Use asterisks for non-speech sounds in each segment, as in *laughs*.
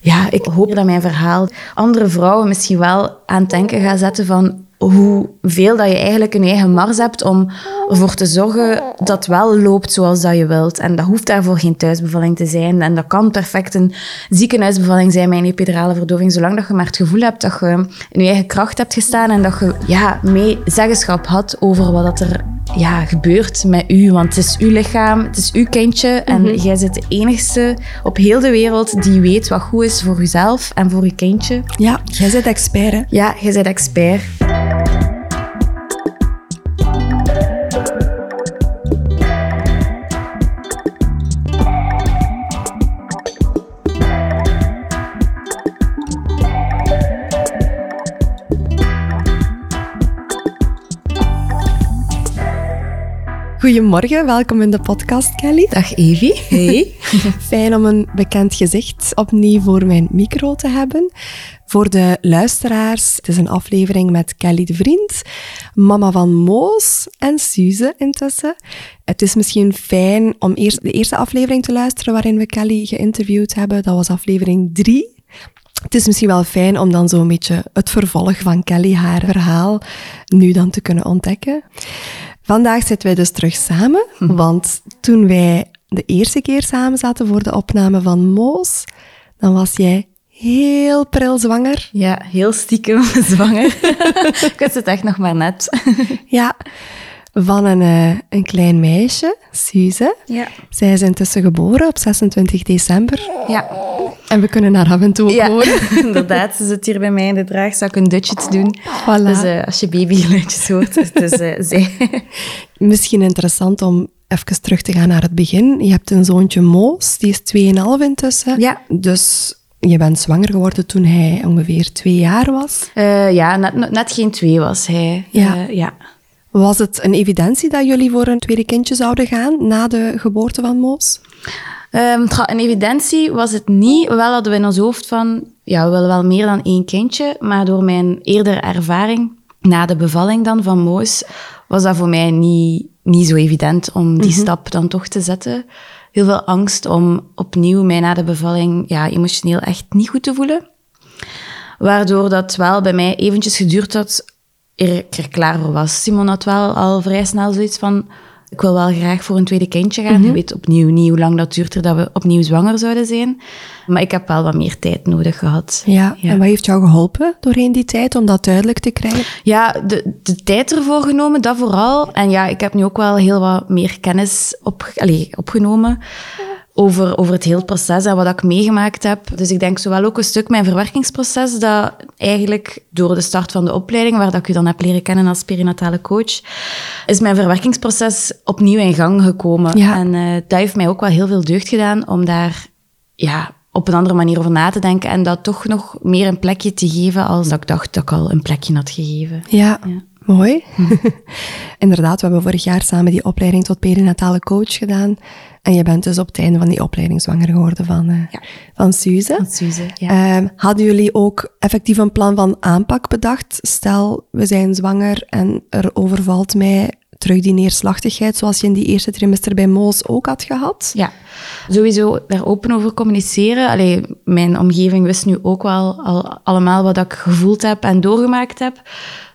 ja, ik hoop dat mijn verhaal andere vrouwen misschien wel aan denken gaat zetten van hoeveel dat je eigenlijk een eigen mars hebt om ervoor te zorgen dat het wel loopt zoals dat je wilt. En dat hoeft daarvoor geen thuisbevalling te zijn. En dat kan perfect een ziekenhuisbevalling zijn met een epidurale verdoving, zolang dat je maar het gevoel hebt dat je in je eigen kracht hebt gestaan en dat je ja, mee zeggenschap had over wat dat er ja, gebeurt met u. Want het is uw lichaam, het is uw kindje en Mhm. jij bent de enigste op heel de wereld die weet wat goed is voor jezelf en voor je kindje. Ja, jij bent expert, hè? Ja, jij bent expert. Goedemorgen, welkom in de podcast, Kelly. Dag Evie. Hey. *laughs* Fijn om een bekend gezicht opnieuw voor mijn micro te hebben. Voor de luisteraars, het is een aflevering met Kelly de Vriend, mama van Moos en Suze intussen. Het is misschien fijn om eerst de eerste aflevering te luisteren waarin we Kelly geïnterviewd hebben. Dat was aflevering 3. Het is misschien wel fijn om dan zo'n beetje het vervolg van Kelly, haar verhaal, nu dan te kunnen ontdekken. Vandaag zitten wij dus terug samen, want toen wij de eerste keer samen zaten voor de opname van Moos, dan was jij heel pril zwanger. Ja, heel stiekem *laughs* zwanger. *laughs* ik wist het echt nog maar net. *laughs* Ja, van een, eh, een klein meisje, Suze. Ja. Zij is intussen geboren op 26 december. Ja, En we kunnen haar af en toe ook ja. horen. *laughs* inderdaad. Ze zit hier bij mij in de draagzak een dutje te doen. Voilà. Dus eh, als je babygeluidjes hoort, het is eh, *laughs* zij. Misschien interessant om even terug te gaan naar het begin. Je hebt een zoontje Moos, die is 2,5 intussen. Ja. Dus je bent zwanger geworden toen hij ongeveer twee jaar was. Eh, ja, net, net geen twee was hij. Ja. Ja. Was het een evidentie dat jullie voor een tweede kindje zouden gaan na de geboorte van Moos? Tra- een evidentie was het niet. Wel hadden we in ons hoofd van, ja, we willen wel meer dan één kindje. Maar door mijn eerdere ervaring, na de bevalling dan van Moos, was dat voor mij niet, niet zo evident om die stap dan toch te zetten. Heel veel angst om opnieuw mij na de bevalling ja, emotioneel echt niet goed te voelen. Waardoor dat wel bij mij eventjes geduurd had eer ik er klaar voor was. Simon had wel al vrij snel zoiets van... Ik wil wel graag voor een tweede kindje gaan. Je weet opnieuw niet hoe lang dat duurt er dat we opnieuw zwanger zouden zijn. Maar ik heb wel wat meer tijd nodig gehad. Ja. En wat heeft jou geholpen doorheen die tijd om dat duidelijk te krijgen? Ja, de, de tijd ervoor genomen, dat vooral. En ja, ik heb nu ook wel heel wat meer kennis op, allee, opgenomen over, over het hele proces en wat ik meegemaakt heb. Dus ik denk zowel ook een stuk mijn verwerkingsproces, dat eigenlijk door de start van de opleiding, waar dat ik u dan heb leren kennen als perinatale coach, is mijn verwerkingsproces opnieuw in gang gekomen. Ja. En eh, dat heeft mij ook wel heel veel deugd gedaan om daar ja, op een andere manier over na te denken en dat toch nog meer een plekje te geven als dat ik dacht dat ik al een plekje had gegeven. Ja, Ja. Mooi. *laughs* Inderdaad, we hebben vorig jaar samen die opleiding tot perinatale coach gedaan. En je bent dus op het einde van die opleiding zwanger geworden van, eh Ja. van Suze. Van Suze, ja. Ehm, hadden jullie ook effectief een plan van aanpak bedacht? Stel, we zijn zwanger en er overvalt mij terug die neerslachtigheid, zoals je in die eerste trimester bij Moos ook had gehad? Ja, sowieso daar open over communiceren. Allee, mijn omgeving wist nu ook wel al, allemaal wat ik gevoeld heb en doorgemaakt heb.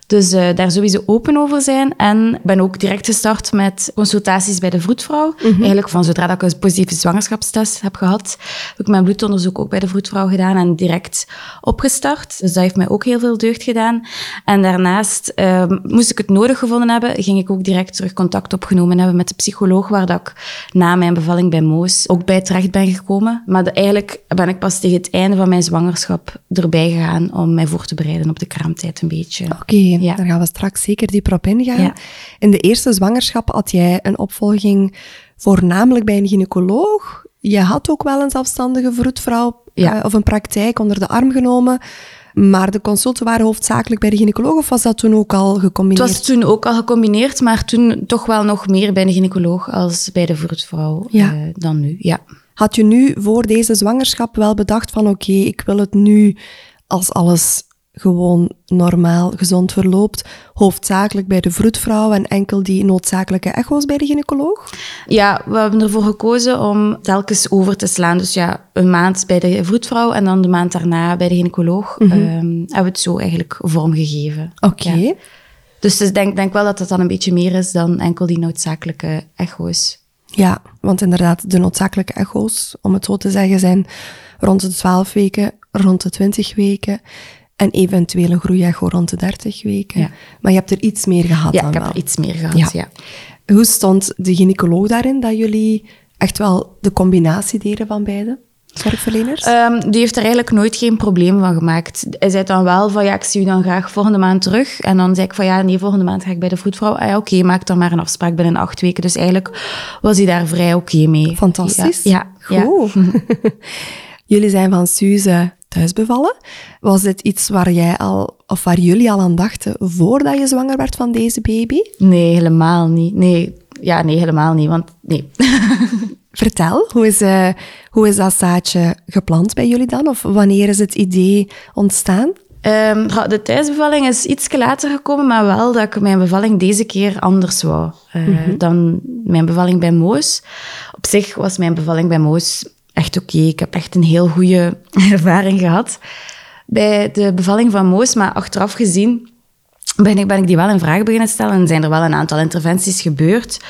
Dus eh, daar sowieso open over zijn. En ben ook direct gestart met consultaties bij de vroedvrouw. Eigenlijk van zodra dat ik een positieve zwangerschapstest heb gehad, heb ik mijn bloedonderzoek ook bij de vroedvrouw gedaan en direct opgestart. Dus dat heeft mij ook heel veel deugd gedaan. En daarnaast, eh, moest ik het nodig gevonden hebben, ging ik ook direct terug contact opgenomen hebben met de psycholoog, waar dat ik na mijn bevalling bij Moos ook bij terecht ben gekomen. Maar de- eigenlijk ben ik pas tegen het einde van mijn zwangerschap erbij gegaan om mij voor te bereiden op de kraamtijd een beetje. Oké, Ja. daar gaan we straks zeker dieper op ingaan. Ja. In de eerste zwangerschap had jij een opvolging voornamelijk bij een gynaecoloog. Je had ook wel een zelfstandige vroedvrouw Ja. eh, of een praktijk onder de arm genomen. Maar de consulten waren hoofdzakelijk bij de gynaecoloog of was dat toen ook al Het gecombineerd? was toen ook al gecombineerd, maar toen toch wel nog meer bij de gynaecoloog als bij de vroedvrouw eh, dan nu. Ja. Had je nu voor deze zwangerschap wel bedacht van oké, ik wil het nu als alles gewoon normaal gezond verloopt, hoofdzakelijk bij de vroedvrouw en enkel die noodzakelijke echo's bij de gynaecoloog? Ja, we hebben ervoor gekozen om telkens over te slaan. Dus ja, een maand bij de vroedvrouw en dan de maand daarna bij de gynaecoloog. Mm hebben we het zo eigenlijk vormgegeven. Oké. Dus ik denk, denk wel dat het dan een beetje meer is dan enkel die noodzakelijke echo's. Ja, want inderdaad, de noodzakelijke echo's, om het zo te zeggen, zijn rond de 12 weken, rond de 20 weken. En eventueel een groeiecho rond de 30 weken. Ja. Maar je hebt er iets meer gehad ja, dan ik heb er iets meer gehad, ja. Hoe stond de gynaecoloog daarin, dat jullie echt wel de combinatie deden van beide? Zorgverleners? Um, die heeft er eigenlijk nooit geen probleem van gemaakt. Hij zei dan wel van ja, ik zie u dan graag volgende maand terug. En dan zei ik van ja, nee, volgende maand ga ik bij de vroedvrouw. Ah, ja, oké, maak dan maar een afspraak binnen acht weken. Dus eigenlijk was hij daar vrij oké mee. Fantastisch. Ja. ja Goed. *laughs* Jullie zijn van Suze thuis bevallen. Was dit iets waar jij al, of waar jullie al aan dachten voordat je zwanger werd van deze baby? Nee, helemaal niet. Nee, ja, nee, helemaal niet. Want nee. *laughs* Vertel, hoe is, uh, hoe is dat zaadje geplant bij jullie dan? Of wanneer is het idee ontstaan? Um, de thuisbevalling is iets later gekomen, maar wel dat ik mijn bevalling deze keer anders wou uh, mm -hmm. dan mijn bevalling bij Moos. Op zich was mijn bevalling bij Moos echt oké. Okay. Ik heb echt een heel goede *laughs* ervaring gehad bij de bevalling van Moos, maar achteraf gezien ben ik, ben ik die wel in vraag beginnen stellen en zijn er wel een aantal interventies gebeurd.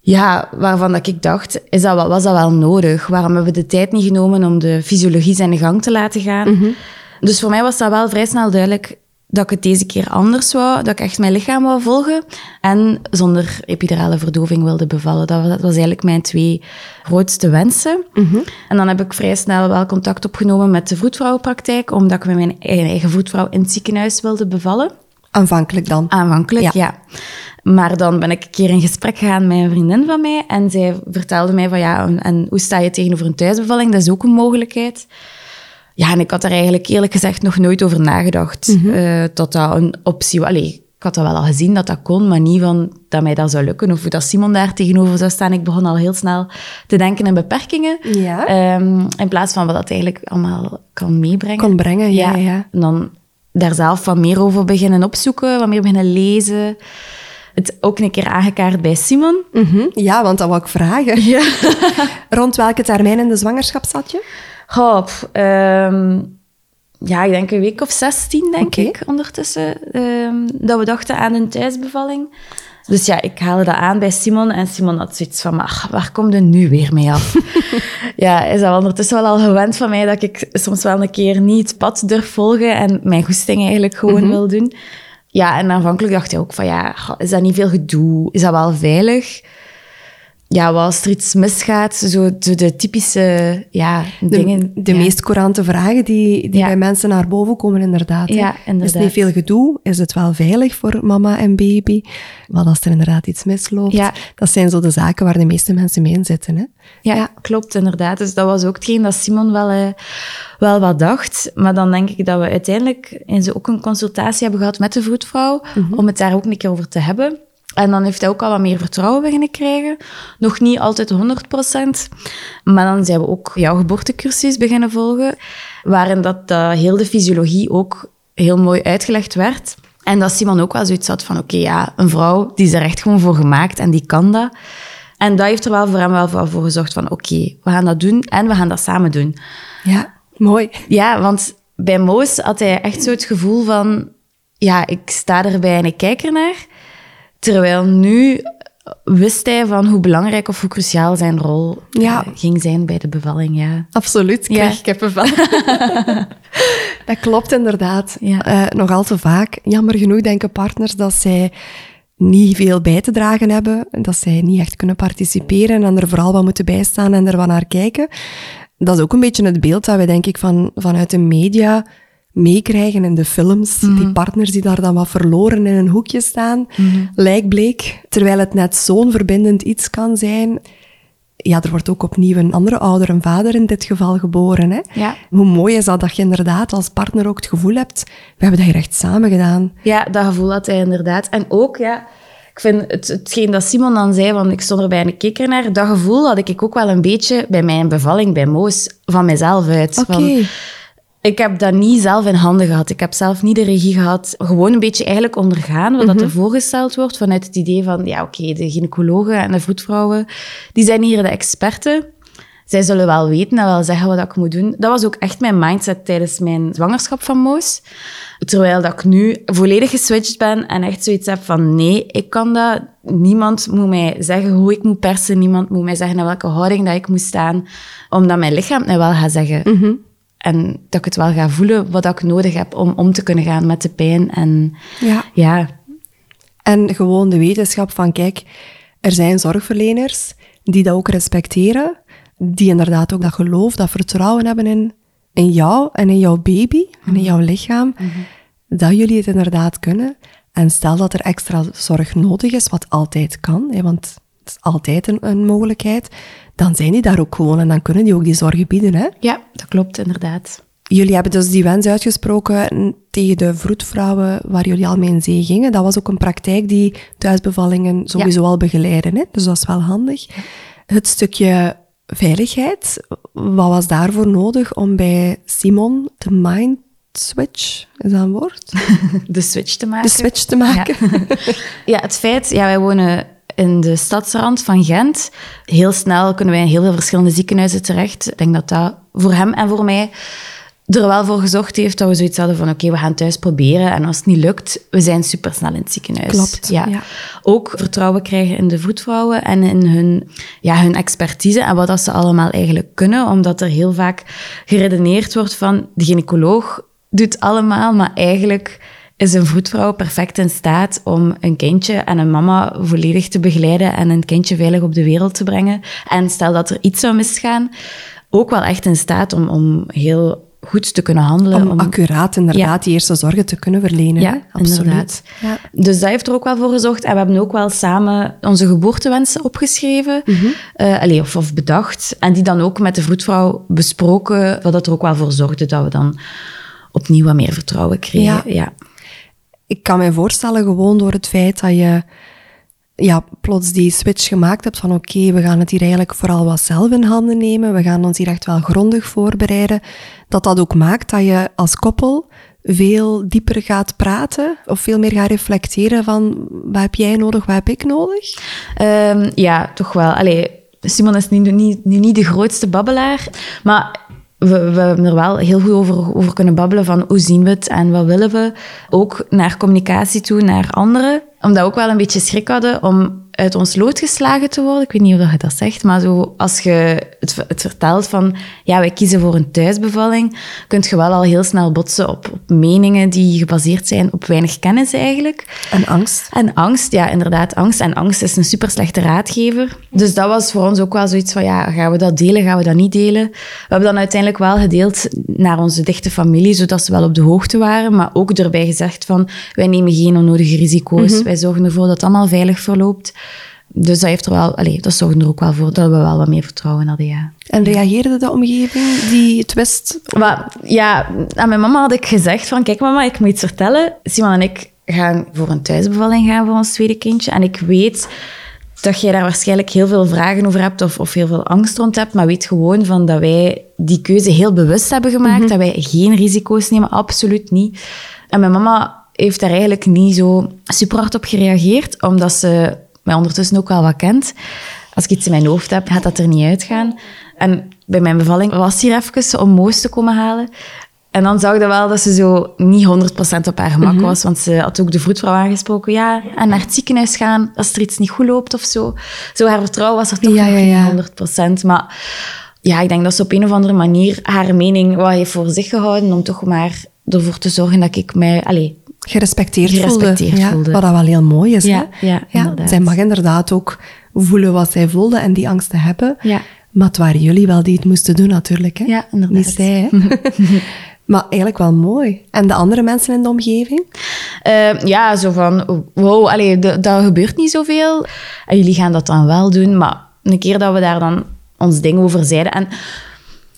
Ja, waarvan dat ik dacht, is dat, was dat wel nodig? Waarom hebben we de tijd niet genomen om de fysiologie zijn gang te laten gaan? Mm -hmm. Dus voor mij was dat wel vrij snel duidelijk dat ik het deze keer anders wou, dat ik echt mijn lichaam wou volgen en zonder epidurale verdoving wilde bevallen. Dat was, dat was eigenlijk mijn twee grootste wensen. Mm -hmm. En dan heb ik vrij snel wel contact opgenomen met de vroedvrouwenpraktijk, omdat ik met mijn eigen vroedvrouw in het ziekenhuis wilde bevallen. Aanvankelijk dan? Aanvankelijk, ja. ja. Maar dan ben ik een keer in gesprek gegaan met een vriendin van mij en zij vertelde mij van ja, en hoe sta je tegenover een thuisbevalling? Dat is ook een mogelijkheid. Ja, en ik had er eigenlijk eerlijk gezegd nog nooit over nagedacht mm -hmm. uh, dat dat een optie was. Ik had dat wel al gezien dat dat kon, maar niet van dat mij dat zou lukken of dat Simon daar tegenover zou staan. Ik begon al heel snel te denken in beperkingen. Ja. Um, in plaats van wat dat eigenlijk allemaal kan meebrengen. Kon brengen, ja. ja. ja. En dan daar zelf wat meer over beginnen opzoeken, wat meer beginnen lezen. Het ook een keer aangekaart bij Simon. Mm -hmm. Ja, want dat wou ik vragen. Ja. *laughs* Rond welke termijn in de zwangerschap zat je? Hop, um, ja, ik denk een week of 16, denk okay. ik, ondertussen. Um, dat we dachten aan een thuisbevalling. Dus ja, ik haalde dat aan bij Simon. En Simon had zoiets van, maar waar komt er nu weer mee af? *laughs* ja, is al ondertussen wel al gewend van mij dat ik soms wel een keer niet het pad durf volgen en mijn goesting eigenlijk gewoon mm -hmm. wil doen. Ja, en aanvankelijk dacht hij ook van, ja, is dat niet veel gedoe? Is dat wel veilig? Ja, als er iets misgaat, zo de, de typische ja, de, dingen. De ja. meest courante vragen die, die Ja. bij mensen naar boven komen, inderdaad. Ja, Is het niet veel gedoe? Is het wel veilig voor mama en baby? Wat als er inderdaad iets misloopt? Ja. Dat zijn zo de zaken waar de meeste mensen mee in zitten. Hè? Ja, klopt, inderdaad. Dus dat was ook hetgeen dat Simon wel, eh, wel wat dacht. Maar dan denk ik dat we uiteindelijk ook een consultatie hebben gehad met de vroedvrouw, om het daar ook een keer over te hebben. En dan heeft hij ook al wat meer vertrouwen beginnen krijgen. Nog niet altijd 100%. Maar dan zijn we ook jouw geboortecursus beginnen volgen, waarin dat eh, heel de fysiologie ook heel mooi uitgelegd werd. En dat Simon ook wel zoiets had van, oké, ja, een vrouw, die is er echt gewoon voor gemaakt en die kan dat. En dat heeft er wel voor hem wel voor gezorgd van, oké, we gaan dat doen en we gaan dat samen doen. Ja, mooi. Ja, want bij Moos had hij echt zo het gevoel van... Ja, ik sta erbij en ik kijk ernaar. Terwijl nu wist hij van hoe belangrijk of hoe cruciaal zijn rol Ja. eh, ging zijn bij de bevalling. Ja. Absoluut, ik Ja. krijg kippenvel. *laughs* dat klopt inderdaad. Ja. Eh, nog al te vaak, jammer genoeg, denken partners dat zij niet veel bij te dragen hebben, dat zij niet echt kunnen participeren en er vooral wat moeten bijstaan en er wat naar kijken. Dat is ook een beetje het beeld dat wij, denk ik, van, vanuit de media meekrijgen in de films. Die partners die daar dan wat verloren in een hoekje staan, lijkbleek. Terwijl het net zo'n verbindend iets kan zijn. Ja, er wordt ook opnieuw een andere ouder, een vader in dit geval geboren. Hè? Ja. Hoe mooi is dat dat je inderdaad als partner ook het gevoel hebt, we hebben dat hier echt samen gedaan. ja, dat gevoel had hij inderdaad. En ook, ja, ik vind het, hetgeen dat Simon dan zei, van ik stond erbij en ik keek ernaar, dat gevoel had ik ook wel een beetje bij mijn bevalling bij Moos van mezelf uit. Oké. Van, Ik heb dat niet zelf in handen gehad. Ik heb zelf niet de regie gehad. Gewoon een beetje eigenlijk ondergaan wat dat er voorgesteld wordt vanuit het idee van, ja oké, de gynaecologen en de voetvrouwen, die zijn hier de experten. Zij zullen wel weten en wel zeggen wat ik moet doen. Dat was ook echt mijn mindset tijdens mijn zwangerschap van Moos. Terwijl dat ik nu volledig geswitcht ben en echt zoiets heb van nee, ik kan dat. Niemand moet mij zeggen hoe ik moet persen. Niemand moet mij zeggen in welke houding dat ik moet staan. Omdat mijn lichaam het mij wel gaat zeggen. En dat ik het wel ga voelen wat ik nodig heb om om te kunnen gaan met de pijn. En Ja. ja, En gewoon de wetenschap van, kijk, er zijn zorgverleners die dat ook respecteren, die inderdaad ook dat geloof, dat vertrouwen hebben in, in jou en in jouw baby en in jouw lichaam, dat jullie het inderdaad kunnen. En stel dat er extra zorg nodig is, wat altijd kan, hè, want het is altijd een, een mogelijkheid, dan zijn die daar ook gewoon en dan kunnen die ook die zorg bieden. Hè? ja, dat klopt inderdaad. Jullie hebben dus die wens uitgesproken tegen de vroedvrouwen waar jullie al mee in zee gingen. Dat was ook een praktijk die thuisbevallingen sowieso al begeleiden. Hè? Dus dat is wel handig. Het stukje veiligheid, wat was daarvoor nodig om bij Simon de mind switch, is dat een woord? *laughs* De switch te maken. De switch te maken. Ja, *laughs* het feit, ja, wij wonen in de stadsrand van Gent. Heel snel kunnen wij in heel veel verschillende ziekenhuizen terecht. Ik denk dat dat voor hem en voor mij er wel voor gezorgd heeft dat we zoiets hadden van oké, we gaan thuis proberen. En als het niet lukt, we zijn supersnel in het ziekenhuis. Klopt, Ja. ja. Ook vertrouwen krijgen in de voetvrouwen en in hun, ja, hun expertise en wat dat ze allemaal eigenlijk kunnen. Omdat er heel vaak geredeneerd wordt van de gynaecoloog doet allemaal, maar eigenlijk is een voetvrouw perfect in staat om een kindje en een mama volledig te begeleiden en een kindje veilig op de wereld te brengen. En stel dat er iets zou misgaan, ook wel echt in staat om, om heel goed te kunnen handelen. Om accuraat inderdaad die eerste zorgen te kunnen verlenen. Ja? Absoluut. Ja. Dus dat heeft er ook wel voor gezorgd. En we hebben ook wel samen onze geboortewensen opgeschreven. Allee, of, of bedacht. En die dan ook met de vroedvrouw besproken. Wat dat er ook wel voor zorgde dat we dan opnieuw wat meer vertrouwen kregen. Ja. Ja. Ik kan mij voorstellen, gewoon door het feit dat je ja, plots die switch gemaakt hebt van oké, we gaan het hier eigenlijk vooral wat zelf in handen nemen, we gaan ons hier echt wel grondig voorbereiden, dat dat ook maakt dat je als koppel veel dieper gaat praten of veel meer gaat reflecteren van wat heb jij nodig, wat heb ik nodig? Ehm, ja, toch wel. Allee, Simon is nu niet, niet de grootste babbelaar, maar we, hebben er wel heel goed over, over kunnen babbelen van hoe zien we het en wat willen we. Ook naar communicatie toe, naar anderen. Omdat we ook wel een beetje schrik hadden om uit ons lood geslagen te worden. Ik weet niet of je dat zegt, maar zo, als je het, het vertelt van ja, wij kiezen voor een thuisbevalling, kun je wel al heel snel botsen op, op meningen die gebaseerd zijn op weinig kennis eigenlijk. En angst. En angst, ja, inderdaad, angst. En angst is een super slechte raadgever. Dus dat was voor ons ook wel zoiets van, ja, gaan we dat delen, gaan we dat niet delen? We hebben dan uiteindelijk wel gedeeld naar onze dichte familie, zodat ze wel op de hoogte waren, maar ook erbij gezegd van, wij nemen geen onnodige risico's, wij zorgen ervoor dat het allemaal veilig verloopt. Dus dat, heeft er wel, allez, dat zorgde er ook wel voor dat we wel wat meer vertrouwen hadden, ja. En reageerde de omgeving die het wist? Maar ja, aan mijn mama had ik gezegd van, kijk mama, ik moet iets vertellen. Simon en ik gaan voor een thuisbevalling gaan voor ons tweede kindje. En ik weet dat jij daar waarschijnlijk heel veel vragen over hebt of, of heel veel angst rond hebt. Maar weet gewoon van dat wij die keuze heel bewust hebben gemaakt. Dat wij geen risico's nemen, absoluut niet. En mijn mama heeft daar eigenlijk niet zo super hard op gereageerd, omdat ze mij ondertussen ook wel wat kent. Als ik iets in mijn hoofd heb, gaat dat er niet uitgaan. En bij mijn bevalling was hier even om Moos te komen halen. En dan zag je wel dat ze zo niet 100% op haar gemak was. Want ze had ook de vroedvrouw aangesproken. Ja, en naar het ziekenhuis gaan als er iets niet goed loopt of zo. Zo, haar vertrouwen was er toch Ja, nog ja, niet 100%. Maar ja, ik denk dat ze op een of andere manier haar mening wat heeft voor zich gehouden. Om toch maar ervoor te zorgen dat ik mij... Allez, gerespecteerd, Gerespecteerd voelde. Ja, voelde. Wat dat wel heel mooi is. Ja, hè? ja, inderdaad. zij mag inderdaad ook voelen wat zij voelde en die angsten hebben. Ja. Maar het waren jullie wel die het moesten doen natuurlijk. Hè? Ja, inderdaad. Niet zij. Hè? *laughs* maar eigenlijk wel mooi. En de andere mensen in de omgeving? Eh, ja, zo van, wow, allee, d- dat gebeurt niet zoveel. En jullie gaan dat dan wel doen. Maar een keer dat we daar dan ons ding over zeiden... En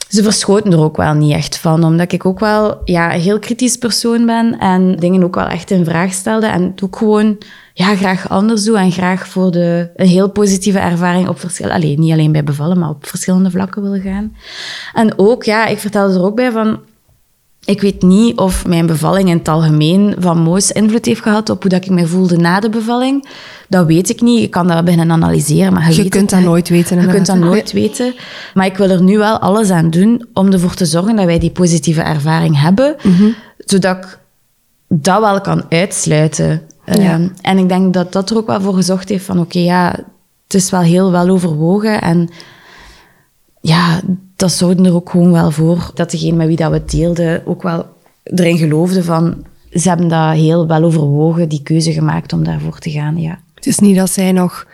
ze verschoten er ook wel niet echt van. Omdat ik ook wel ja, een heel kritisch persoon ben. En dingen ook wel echt in vraag stelde. En het ook gewoon ja, graag anders doe. En graag voor de, een heel positieve ervaring op verschillende... Niet alleen bij bevallen, maar op verschillende vlakken wil gaan. En ook, ja, ik vertelde er ook bij van Ik weet niet of mijn bevalling in het algemeen van Moos invloed heeft gehad op hoe dat ik me voelde na de bevalling. Dat weet ik niet. Ik kan dat beginnen analyseren, maar je, Je weet kunt dat nooit weten, Je kunt dat nooit weten. Maar ik wil er nu wel alles aan doen om ervoor te zorgen dat wij die positieve ervaring hebben, Mhm. zodat ik dat wel kan uitsluiten. Ja. Ehm, en ik denk dat dat er ook wel voor gezorgd heeft van oké, ja, het is wel heel wel overwogen en ja, dat zorgde er ook gewoon wel voor dat degene met wie dat we het deelden ook wel erin geloofde van ze hebben dat heel wel overwogen, die keuze gemaakt om daarvoor te gaan, ja. Het is niet dat zij nog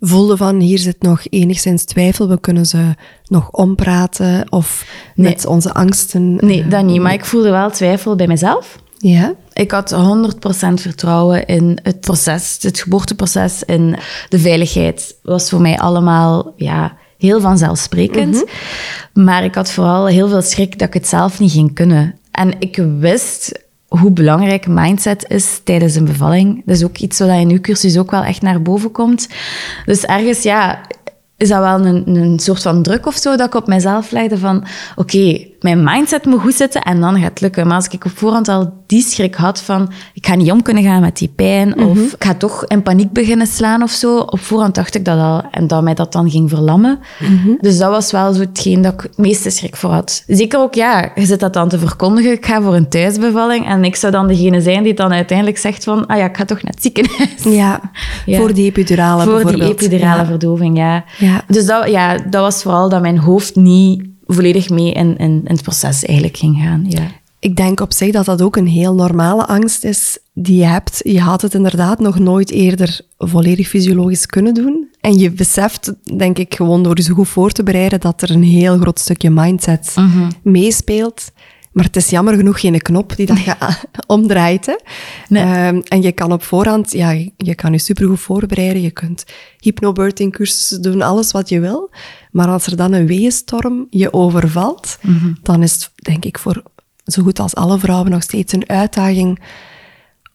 voelden van hier zit nog enigszins twijfel, we kunnen ze nog ompraten of Nee. met onze angsten. Nee, eh, dat niet, maar ik voelde wel twijfel bij mezelf. Ja, Ik had 100% vertrouwen in het proces, het geboorteproces, in de veiligheid. was voor mij allemaal ja, heel vanzelfsprekend. Maar ik had vooral heel veel schrik dat ik het zelf niet ging kunnen. En ik wist hoe belangrijk mindset is tijdens een bevalling. Dat is ook iets wat in uw cursus ook wel echt naar boven komt. Dus ergens, ja, is dat wel een, een soort van druk of zo dat ik op mezelf legde van oké, mijn mindset moet goed zitten en dan gaat het lukken. Maar als ik op voorhand al die schrik had van ik ga niet om kunnen gaan met die pijn of ik ga toch in paniek beginnen slaan of zo, op voorhand dacht ik dat al en dat mij dat dan ging verlammen. Dus dat was wel zo hetgeen dat ik het meeste schrik voor had. Zeker ook, ja, je zit dat dan te verkondigen, ik ga voor een thuisbevalling en ik zou dan degene zijn die dan uiteindelijk zegt van ah ja, ik ga toch naar het ziekenhuis. ja. *laughs* Ja. voor die epidurale Voor die epidurale Ja. verdoving, ja. Ja. Dus dat, ja, dat was vooral dat mijn hoofd niet volledig mee in, in, in het proces eigenlijk ging gaan. Ja. Ik denk op zich dat dat ook een heel normale angst is die je hebt. Je had het inderdaad nog nooit eerder volledig fysiologisch kunnen doen. En je beseft, denk ik, gewoon door je zo goed voor te bereiden, dat er een heel groot stukje mindset meespeelt. Maar het is jammer genoeg geen knop die dat je a- omdraait. Hè? Nee. Ehm, en je kan op voorhand, ja, je kan je supergoed voorbereiden. Je kunt hypnobirthing cursussen doen, alles wat je wil. Maar als er dan een weeënstorm je overvalt, dan is het, denk ik, voor zo goed als alle vrouwen nog steeds een uitdaging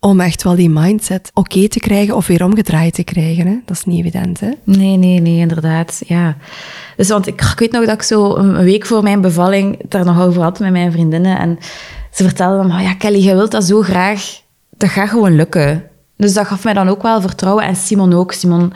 om echt wel die mindset oké te krijgen of weer omgedraaid te krijgen. Hè? Dat is niet evident, hè? Nee, nee, nee, inderdaad. Ja. Dus want ik, ik weet nog dat ik zo een week voor mijn bevalling daar nog over had met mijn vriendinnen. En ze vertelden me, ja Kelly, je wilt dat zo graag. Dat gaat gewoon lukken. Dus dat gaf mij dan ook wel vertrouwen. En Simon ook. Simon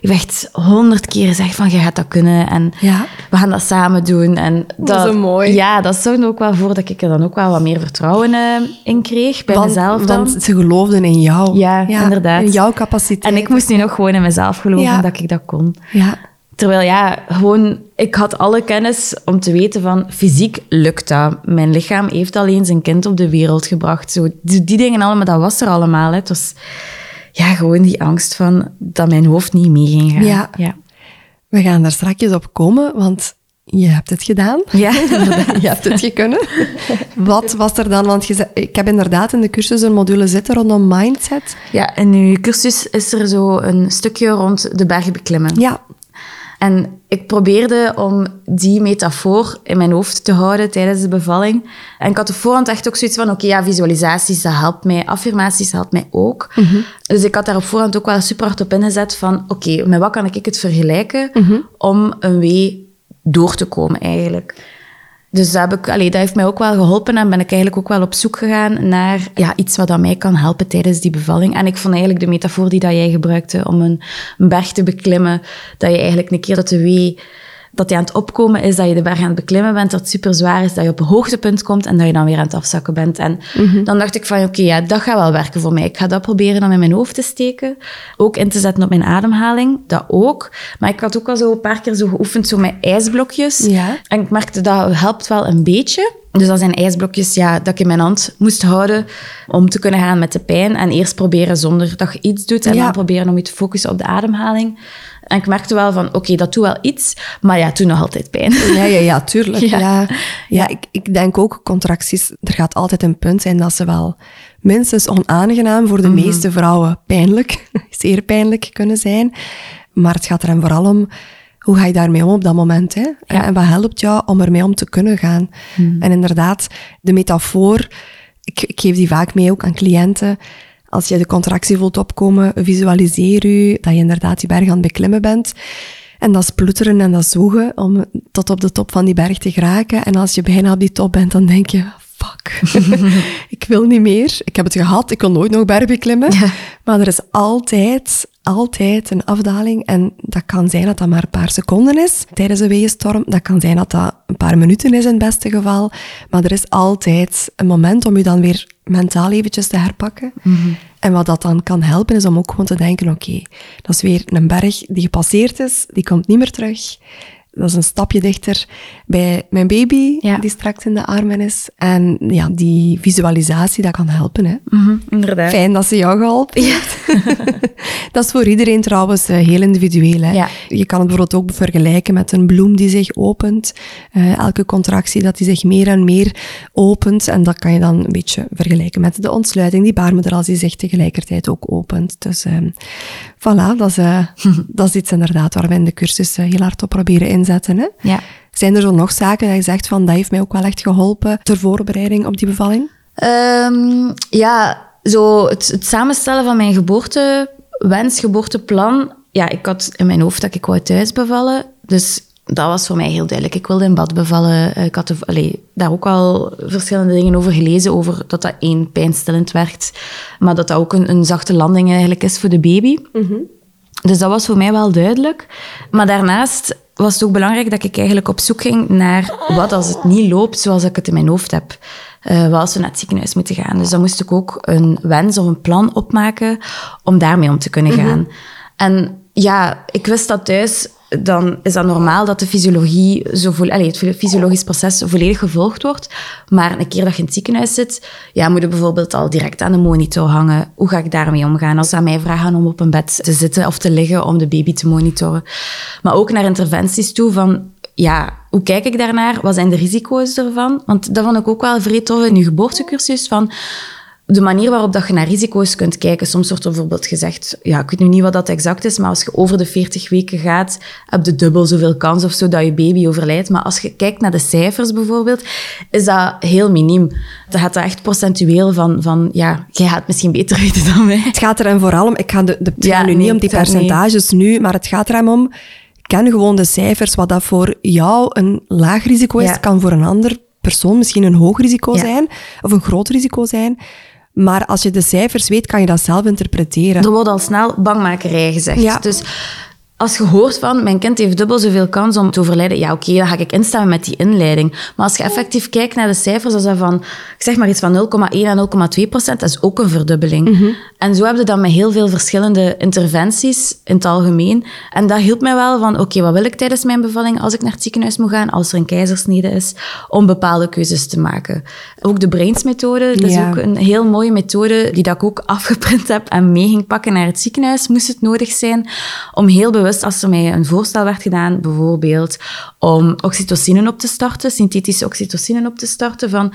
heeft echt honderd keer gezegd van, je gaat dat kunnen. En Ja. we gaan dat samen doen. En dat, is zo mooi. Ja, dat zorgde ook wel voor dat ik er dan ook wel wat meer vertrouwen eh, in kreeg. Bij want, mezelf dan. want ze geloofden in jou. Ja, inderdaad. In jouw capaciteit. En ik moest nu nog gewoon in mezelf geloven Ja. dat ik dat kon. Ja, Terwijl ja, gewoon, ik had alle kennis om te weten van fysiek lukt dat. Mijn lichaam heeft alleen zijn kind op de wereld gebracht. Zo, die, die dingen allemaal, dat was er allemaal. Hè. Het was ja, gewoon die angst van dat mijn hoofd niet mee ging gaan. Ja. ja. we gaan daar straks op komen, want je hebt het gedaan. Ja, *laughs* je hebt het kunnen. Wat was er dan? Want je ik heb inderdaad in de cursus een module zitten rondom mindset. ja, in uw cursus is er zo een stukje rond de berg beklimmen. Ja, En ik probeerde om die metafoor in mijn hoofd te houden tijdens de bevalling. En ik had op voorhand echt ook zoiets van, oké, ja, visualisaties, dat helpt mij. Affirmaties helpt mij ook. Dus ik had daar op voorhand ook wel super hard op ingezet van, oké, met wat kan ik het vergelijken om een wee door te komen eigenlijk. Dus dat, heb ik, allee, dat heeft mij ook wel geholpen en ben ik eigenlijk ook wel op zoek gegaan naar ja, iets wat dat mij kan helpen tijdens die bevalling. En ik vond eigenlijk de metafoor die dat jij gebruikte om een, een berg te beklimmen, dat je eigenlijk een keer dat de wee dat die aan het opkomen is, dat je de berg aan het beklimmen bent, dat het super zwaar is, dat je op een hoogtepunt komt en dat je dan weer aan het afzakken bent. En dan dacht ik van, oké, ja, dat gaat wel werken voor mij. Ik ga dat proberen dan in mijn hoofd te steken. Ook in te zetten op mijn ademhaling, dat ook. Maar ik had ook al zo een paar keer zo geoefend, zo met ijsblokjes. Ja. En ik merkte dat helpt wel een beetje. Dus dat zijn ijsblokjes ja, dat ik in mijn hand moest houden om te kunnen gaan met de pijn. En eerst proberen zonder dat je iets doet. En Ja. dan proberen om je te focussen op de ademhaling. En ik merkte wel van, oké, dat doet wel iets. Maar ja, doet nog altijd pijn. ja, ja, ja tuurlijk. *laughs* Ja. Ja. Ja, Ik, ik denk ook contracties, er gaat altijd een punt zijn dat ze wel minstens onaangenaam voor de meeste vrouwen pijnlijk, *laughs* zeer pijnlijk kunnen zijn. Maar het gaat er hem vooral om, hoe ga je daarmee om op dat moment? Hè? En, en wat helpt jou om ermee om te kunnen gaan? En inderdaad, de metafoor, ik, ik geef die vaak mee ook aan cliënten. Als je de contractie voelt opkomen, visualiseer u dat je inderdaad die berg aan het beklimmen bent. En dat is ploeteren en dat is zoegen om tot op de top van die berg te geraken. En als je bijna op die top bent, dan denk je, fuck, *laughs* ik wil niet meer. Ik heb het gehad, ik wil nooit nog bergen klimmen. Maar er is altijd, altijd een afdaling. En dat kan zijn dat dat maar een paar seconden is tijdens een weeënstorm. Dat kan zijn dat dat een paar minuten is in het beste geval. Maar er is altijd een moment om je dan weer mentaal eventjes te herpakken. En wat dat dan kan helpen, is om ook gewoon te denken, oké, dat is weer een berg die gepasseerd is, die komt niet meer terug. Dat is een stapje dichter bij mijn baby, Ja. die straks in de armen is. En ja, die visualisatie, dat kan helpen. Hè. inderdaad. Fijn dat ze jou geholpen heeft. *laughs* dat is voor iedereen trouwens eh, heel individueel. Hè. Ja. Je kan het bijvoorbeeld ook vergelijken met een bloem die zich opent. Eh, elke contractie dat die zich meer en meer opent. En dat kan je dan een beetje vergelijken met de ontsluiting die baarmoeder als die zich tegelijkertijd ook opent. Dus ehm voilà, dat is, eh, *laughs* dat is iets inderdaad waar we in de cursus heel hard op proberen inzetten. Hè. Ja. Zijn er zo nog zaken dat je zegt van dat heeft mij ook wel echt geholpen ter voorbereiding op die bevalling? Ehm, ja, zo het, het samenstellen van mijn geboortewens, geboorteplan. Ja, ik had in mijn hoofd dat ik wou thuis bevallen. Dus dat was voor mij heel duidelijk. Ik wilde in bad bevallen. Eh, Ik had allee, daar ook al verschillende dingen over gelezen. Over dat dat één pijnstillend werkt. Maar dat dat ook een, een zachte landing eigenlijk is voor de baby. Dus dat was voor mij wel duidelijk. Maar daarnaast was het ook belangrijk dat ik eigenlijk op zoek ging naar wat als het niet loopt zoals ik het in mijn hoofd heb. Eh, wat als we naar het ziekenhuis moeten gaan. Dus dan moest ik ook een wens of een plan opmaken om daarmee om te kunnen gaan. En ja, ik wist dat thuis, dan is dat normaal dat de fysiologie zo vo- het fysiologisch proces volledig gevolgd wordt. Maar een keer dat je in het ziekenhuis zit, ja, moet je bijvoorbeeld al direct aan de monitor hangen. Hoe ga ik daarmee omgaan? Als ze aan mij vragen om op een bed te zitten of te liggen om de baby te monitoren. Maar ook naar interventies toe van, ja, hoe kijk ik daarnaar? Wat zijn de risico's ervan? Want dat vond ik ook wel vrij tof in je geboortecursus, van de manier waarop dat je naar risico's kunt kijken. Soms wordt er bijvoorbeeld gezegd, ja, ik weet nu niet wat dat exact is, maar als je over de 40 weken gaat, heb je dubbel zoveel kans of zo dat je baby overlijdt. Maar als je kijkt naar de cijfers bijvoorbeeld, is dat heel miniem. Dat gaat dat echt procentueel van, van ja, jij gaat het misschien beter *laughs* weten dan mij. Het gaat er hem vooral om, ik ga de, de, Ja, nu nee, niet om die percentages nu, maar het gaat er hem om, ken gewoon de cijfers, wat dat voor jou een laag risico is, Ja. kan voor een ander persoon misschien een hoog risico Ja. zijn, of een groot risico zijn. Maar als je de cijfers weet, kan je dat zelf interpreteren. Er wordt al snel bangmakerij gezegd. Ja. Dus als je hoort van, mijn kind heeft dubbel zoveel kans om te overlijden, ja oké, dan ga ik instemmen met die inleiding. Maar als je effectief kijkt naar de cijfers, is dat van, ik zeg maar iets van 0,1 en 0,2 procent, dat is ook een verdubbeling. En zo heb je dan met heel veel verschillende interventies in het algemeen. En dat hielp mij wel van, oké, wat wil ik tijdens mijn bevalling als ik naar het ziekenhuis moet gaan, als er een keizersnede is, om bepaalde keuzes te maken. Ook de Brains-methode, dat is Ja. ook een heel mooie methode die dat ik ook afgeprint heb en mee ging pakken naar het ziekenhuis, moest het nodig zijn, om heel bewust, als er mij een voorstel werd gedaan, bijvoorbeeld om oxytocine op te starten, synthetische oxytocine op te starten, van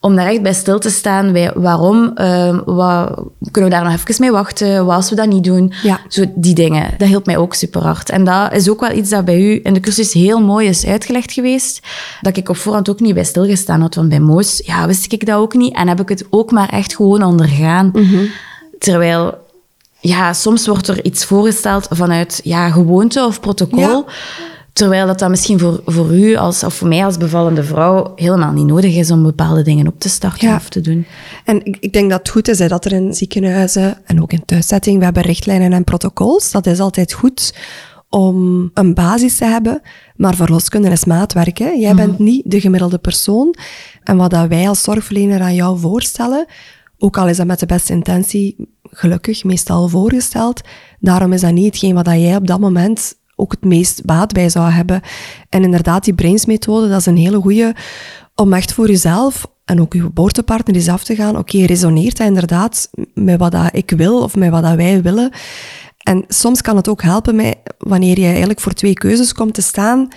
om daar echt bij stil te staan, bij waarom, ehm, wat, kunnen we daar nog even mee wachten, wat als we dat niet doen, Ja. zo die dingen. Dat hielp mij ook super hard. En dat is ook wel iets dat bij u in de cursus heel mooi is uitgelegd geweest, dat ik op voorhand ook niet bij stilgestaan had, want bij Moos, ja, wist ik dat ook niet en heb ik het ook maar echt gewoon ondergaan. Terwijl ja, soms wordt er iets voorgesteld vanuit ja, gewoonte of protocol. Terwijl dat, dat misschien voor, voor u als, of voor mij als bevallende vrouw helemaal niet nodig is om bepaalde dingen op te starten Ja. of te doen. En ik, ik denk dat het goed is hè, dat er in ziekenhuizen en ook in thuiszetting, we hebben richtlijnen en protocols. Dat is altijd goed om een basis te hebben. Maar verloskunde is maatwerk. Hè. Jij bent niet de gemiddelde persoon. En wat dat wij als zorgverlener aan jou voorstellen, ook al is dat met de beste intentie gelukkig meestal voorgesteld, daarom is dat niet hetgeen wat jij op dat moment ook het meest baat bij zou hebben. En inderdaad, die Brains-methode, dat is een hele goede om echt voor jezelf en ook je geboortepartner eens af te gaan. Oké, resoneert dat inderdaad met wat dat ik wil of met wat dat wij willen? En soms kan het ook helpen met, wanneer je eigenlijk voor twee keuzes komt te staan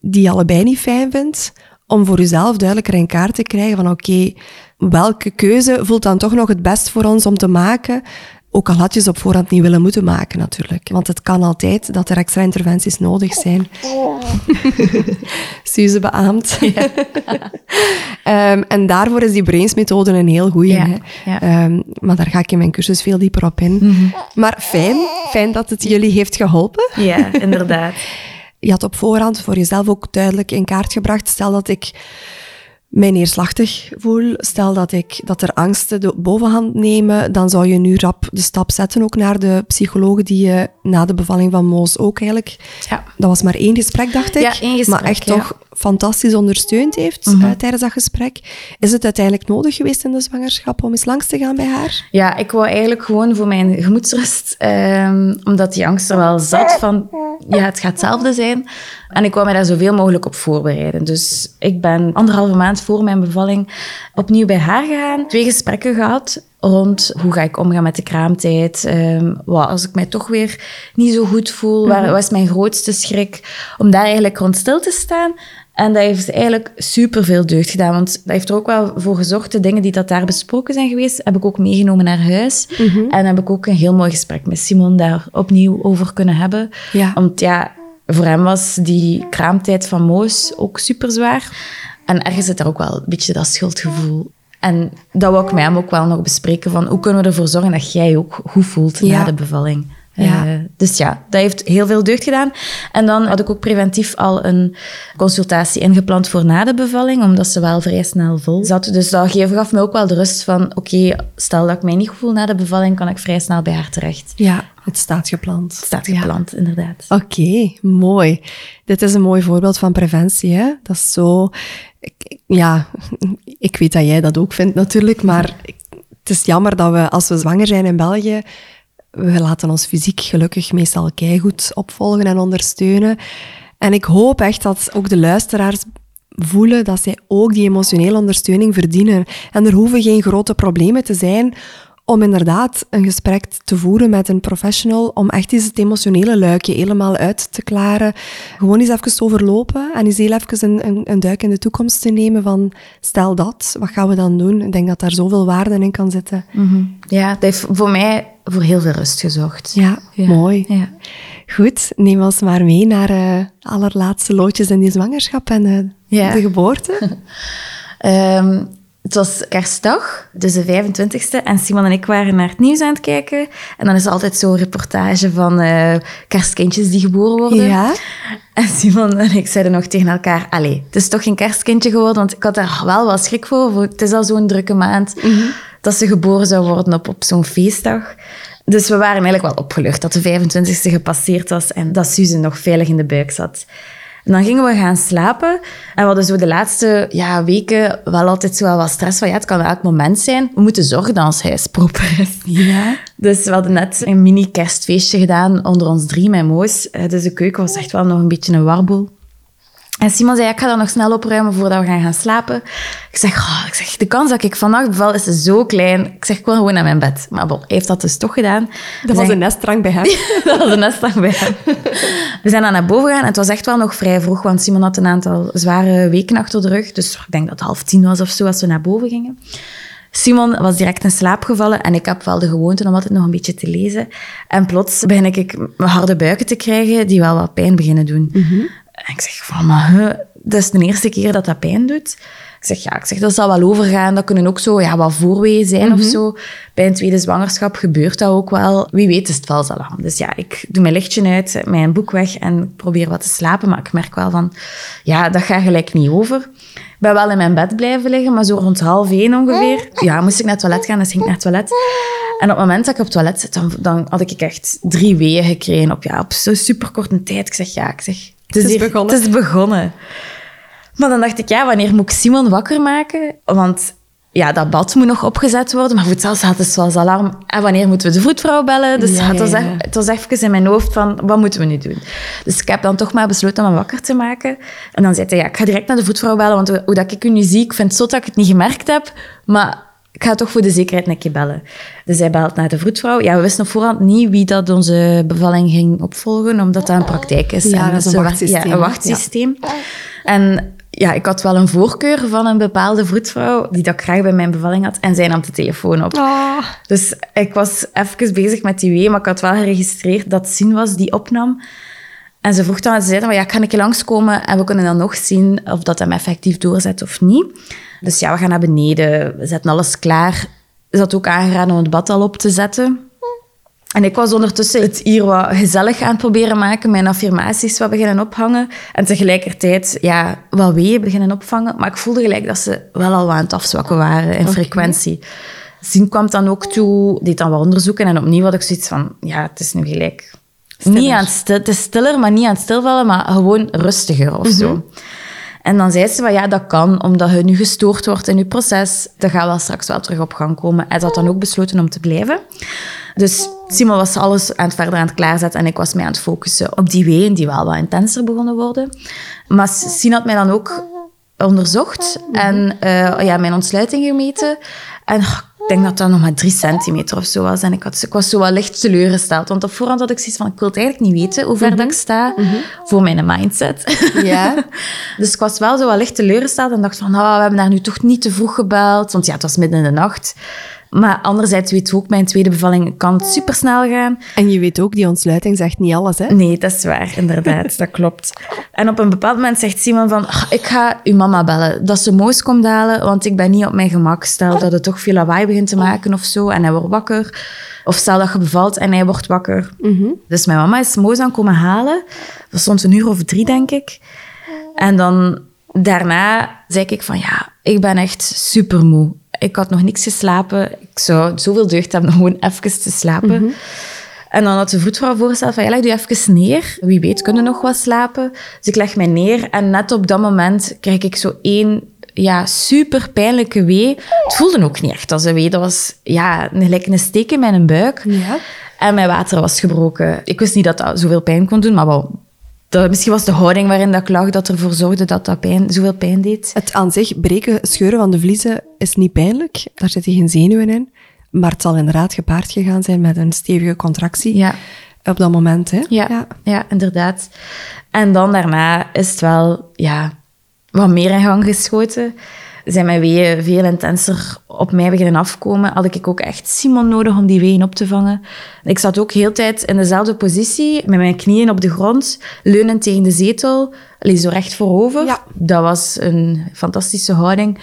die je allebei niet fijn vindt, om voor jezelf duidelijker in kaart te krijgen van oké, welke keuze voelt dan toch nog het best voor ons om te maken? Ook al had je ze op voorhand niet willen moeten maken natuurlijk. Want het kan altijd dat er extra interventies nodig zijn. *laughs* Suze beaamt. *laughs* Ehm, en daarvoor is die Brains-methode een heel goeie. Ja. Ehm, maar daar ga ik in mijn cursus veel dieper op in. Maar fijn, fijn dat het jullie heeft geholpen. Ja, inderdaad. *laughs* Je had op voorhand voor jezelf ook duidelijk in kaart gebracht. Stel dat ik mij neerslachtig voel, stel dat, ik, dat er angsten de bovenhand nemen, dan zou je nu rap de stap zetten ook naar de psycholoog die je na de bevalling van Moos ook eigenlijk... Ja. Dat was maar één gesprek, dacht ik. Ja, één gesprek, maar echt ja. toch fantastisch ondersteund heeft eh, tijdens dat gesprek. Is het uiteindelijk nodig geweest in de zwangerschap om eens langs te gaan bij haar? Ja, ik wou eigenlijk gewoon voor mijn gemoedsrust, ehm, omdat die angst er wel zat van, ja, het gaat hetzelfde zijn. En ik wou me daar zoveel mogelijk op voorbereiden. Dus ik ben anderhalve maand voor mijn bevalling opnieuw bij haar gegaan. Twee gesprekken gehad rond hoe ga ik omgaan met de kraamtijd. ehm, wat als ik mij toch weer niet zo goed voel, waar, wat is mijn grootste schrik? Om daar eigenlijk rond stil te staan. En dat heeft eigenlijk superveel deugd gedaan. Want dat heeft er ook wel voor gezorgd. De dingen die dat daar besproken zijn geweest, heb ik ook meegenomen naar huis. En heb ik ook een heel mooi gesprek met Simon daar opnieuw over kunnen hebben. Ja. Want ja, voor hem was die kraamtijd van Moos ook super zwaar. En ergens zit er ook wel een beetje dat schuldgevoel. En dat wou ik met hem ook wel nog bespreken. Van hoe kunnen we ervoor zorgen dat jij ook goed voelt Ja. na de bevalling. Ja. Eh, dus ja, dat heeft heel veel deugd gedaan. En dan had ik ook preventief al een consultatie ingepland voor na de bevalling, omdat ze wel vrij snel vol zat. Dus dat gaf gaf me ook wel de rust van, oké, stel dat ik mij niet goed voel na de bevalling, kan ik vrij snel bij haar terecht. Ja, het staat gepland. Het staat Ja. gepland, inderdaad. Oké, mooi. Dit is een mooi voorbeeld van preventie. Hè? Dat is zo. ik- ik- ja, *laughs* ik weet dat jij dat ook vindt natuurlijk, maar ik- het is jammer dat we, als we zwanger zijn in België, we laten ons fysiek gelukkig meestal keigoed opvolgen en ondersteunen. En ik hoop echt dat ook de luisteraars voelen dat zij ook die emotionele ondersteuning verdienen. En er hoeven geen grote problemen te zijn om inderdaad een gesprek te voeren met een professional, om echt eens het emotionele luikje helemaal uit te klaren. Gewoon eens even overlopen en eens heel even een, een, een duik in de toekomst te nemen van stel dat, wat gaan we dan doen? Ik denk dat daar zoveel waarde in kan zitten. Mhm. Ja, dat heeft voor mij voor heel veel rust gezorgd. Ja, mooi. Ja. Goed, neem ons maar mee naar de allerlaatste loodjes in die zwangerschap en eh, Ja. de geboorte. *laughs* Ehm, het was kerstdag, dus de 25e. En Simon en ik waren naar het nieuws aan het kijken. En dan is er altijd zo'n reportage van eh, kerstkindjes die geboren worden. Ja. En Simon en ik zeiden nog tegen elkaar... Allee, het is toch geen kerstkindje geworden? Want ik had daar wel wat schrik voor. voor- Het is al zo'n drukke maand dat ze geboren zou worden op, op zo'n feestdag. Dus we waren eigenlijk wel opgelucht dat de 25e gepasseerd was en dat Suze nog veilig in de buik zat. En dan gingen we gaan slapen. En we hadden zo de laatste ja, weken wel altijd zo wel wat stress van ja, het kan elk moment zijn. We moeten zorgen dat ons huis proper is. Ja. Dus we hadden net een mini kerstfeestje gedaan onder ons drie met Moos. Eh, Dus de keuken was echt wel nog een beetje een warboel. En Simon zei, ik ga dat nog snel opruimen voordat we gaan gaan slapen. Ik zeg, "Oh," ik zeg, de kans dat ik vannacht beval is zo klein. Ik zeg, ik wil gewoon naar mijn bed. Maar bon, hij heeft dat dus toch gedaan. Dat We was zijn- een nestdrang bij hem. *laughs* dat was een nestdag bij hem. We zijn dan naar boven gegaan en het was echt wel nog vrij vroeg, want Simon had een aantal zware weken achter de rug. Dus ik denk dat het half tien was of zo als we naar boven gingen. Simon was direct in slaap gevallen en ik heb wel de gewoonte om altijd nog een beetje te lezen. En plots begin ik harde buiken te krijgen die wel wat pijn beginnen doen. En ik zeg van, maar huh, dat is de eerste keer dat dat pijn doet. Ik zeg, ja, ik zeg, dat zal wel overgaan. Dat kunnen ook zo ja, wat voorweeën zijn of zo. Bij een tweede zwangerschap gebeurt dat ook wel. Wie weet is het alarm. Dus ja, ik doe mijn lichtje uit, mijn boek weg en probeer wat te slapen. Maar ik merk wel van, ja, dat gaat gelijk niet over. Ik ben wel in mijn bed blijven liggen, maar zo rond half één ongeveer. Ja, moest ik naar het toilet gaan, dus ging ik naar het toilet. En op het moment dat ik op het toilet zit, dan, dan had ik echt drie weeën gekregen op, ja, op zo'n superkorte tijd. Ik zeg, ja, ik zeg... Het is hier- begonnen. Het is begonnen. Maar dan dacht ik, ja, wanneer moet ik Simon wakker maken? Want ja, dat bad moet nog opgezet worden, maar voor hetzelfde had het zoals alarm. En wanneer moeten we de vroedvrouw bellen? Dus Ja, het, was echt, ja. het was even in mijn hoofd van, wat moeten we nu doen? Dus ik heb dan toch maar besloten om hem wakker te maken. En dan zei hij, ja, ik ga direct naar de vroedvrouw bellen, want hoe, hoe dat ik u nu zie, ik vind het zo dat ik het niet gemerkt heb, maar ik ga toch voor de zekerheid een keer bellen. Dus hij belt naar de vroedvrouw. Ja, we wisten op voorhand niet wie dat onze bevalling ging opvolgen, omdat dat een praktijk is. Ja, En dat is een wachtsysteem, Ja, hè? een wachtsysteem. En ja, ik had wel een voorkeur van een bepaalde vroedvrouw die dat ik graag bij mijn bevalling had. En zij nam de telefoon op. Ah. Dus ik was even bezig met die wee, maar ik had wel geregistreerd dat Sien was die opnam. En ze vroeg dan, ze zei dan, ja, kan ik je langskomen en we kunnen dan nog zien of dat hem effectief doorzet of niet. Dus ja, we gaan naar beneden, we zetten alles klaar. Ze had ook aangeraden om het bad al op te zetten. En ik was ondertussen het hier wat gezellig aan het proberen maken, mijn affirmaties wat beginnen ophangen. En tegelijkertijd, ja, wat weeën beginnen opvangen. Maar ik voelde gelijk dat ze wel al aan het afzwakken waren in frequentie. Zien kwam dan ook toe, deed dan wat onderzoeken. En opnieuw had ik zoiets van, ja, het is nu gelijk... Niet aan het, stil, het is stiller, maar niet aan het stilvallen, maar gewoon rustiger of zo. En dan zei ze van ja, dat kan, omdat je nu gestoord wordt in je proces. Dat gaat wel straks wel terug op gang komen. Hij had dan ook besloten om te blijven. Dus Simon was alles aan het verder aan het klaarzetten en ik was mij aan het focussen op die weeën die wel wat intenser begonnen worden. Maar Sien had mij dan ook onderzocht en uh, ja, mijn ontsluiting gemeten. En ik denk dat dat nog maar drie centimeter of zo was. En ik, had, ik was zo wel licht teleurgesteld. Want op voorhand had ik zoiets van, ik wil het eigenlijk niet weten hoe ver dat ik sta voor mijn mindset. Ja. *laughs* dus ik was wel zo wel licht teleurgesteld en dacht van, oh, we hebben daar nu toch niet te vroeg gebeld. Want ja, het was midden in de nacht. Maar anderzijds weet je ook, mijn tweede bevalling kan supersnel gaan. En je weet ook, die ontsluiting zegt niet alles, hè? Nee, dat is waar, inderdaad. dat klopt. En op een bepaald moment zegt Simon van, "Ah, ik ga uw mama bellen. Dat ze Moos komt halen, want ik ben niet op mijn gemak. Stel dat het toch veel lawaai begint te maken of zo, en hij wordt wakker. Of stel dat je bevalt en hij wordt wakker. Dus mijn mama is Moos aan komen halen. Dat stond een uur of drie, denk ik. En dan daarna zei ik van, ja, ik ben echt super moe. Ik had nog niks geslapen. Ik zou zoveel deugd hebben om gewoon even te slapen. En dan had de voetvrouw voorgesteld van, ja, leg je even neer. Wie weet kunnen nog wat slapen. Dus ik leg mij neer en net op dat moment krijg ik zo één ja, super pijnlijke wee. Het voelde ook niet echt als een wee. Dat was ja, gelijk een steek in mijn buik. Ja. En mijn water was gebroken. Ik wist niet dat dat zoveel pijn kon doen, maar wel... Dat, misschien was de houding waarin dat ik lag dat ervoor zorgde dat dat pijn, zoveel pijn deed. Het aan zich breken, scheuren van de vliezen is niet pijnlijk. Daar zitten geen zenuwen in. Maar het zal inderdaad gepaard gegaan zijn met een stevige contractie Ja. op dat moment. Hè? Ja, ja. inderdaad. En dan daarna is het wel ja, wat meer in gang geschoten. Zijn mijn weeën veel intenser op mij beginnen afkomen. Had ik ook echt Simon nodig om die weeën op te vangen. Ik zat ook heel tijd in dezelfde positie, met mijn knieën op de grond, leunend tegen de zetel, zo recht voorover. Ja. Dat was een fantastische houding.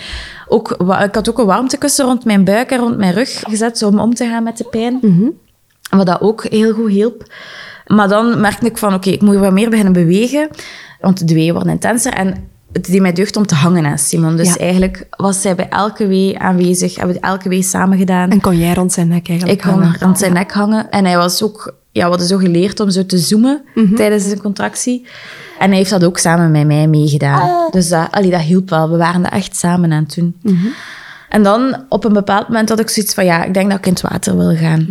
Ook, ik had ook een warmtekussen rond mijn buik en rond mijn rug gezet, om om te gaan met de pijn. Wat dat ook heel goed hielp. Maar dan merkte ik van, oké, ik moet wat meer beginnen bewegen. Want de weeën worden intenser. En deed mij deugd om te hangen aan Simon. Dus Ja. eigenlijk was zij bij elke wee aanwezig. Hebben we elke wee samen gedaan. En kon jij rond zijn nek eigenlijk ik kon hangen? rond zijn nek hangen. En hij was ook... Ja, we hadden zo geleerd om zo te zoomen tijdens de contractie. En hij heeft dat ook samen met mij meegedaan. Dus dat, allee, dat hielp wel. We waren dat echt samen aan het doen. En dan, op een bepaald moment, had ik zoiets van... Ja, ik denk dat ik in het water wil gaan.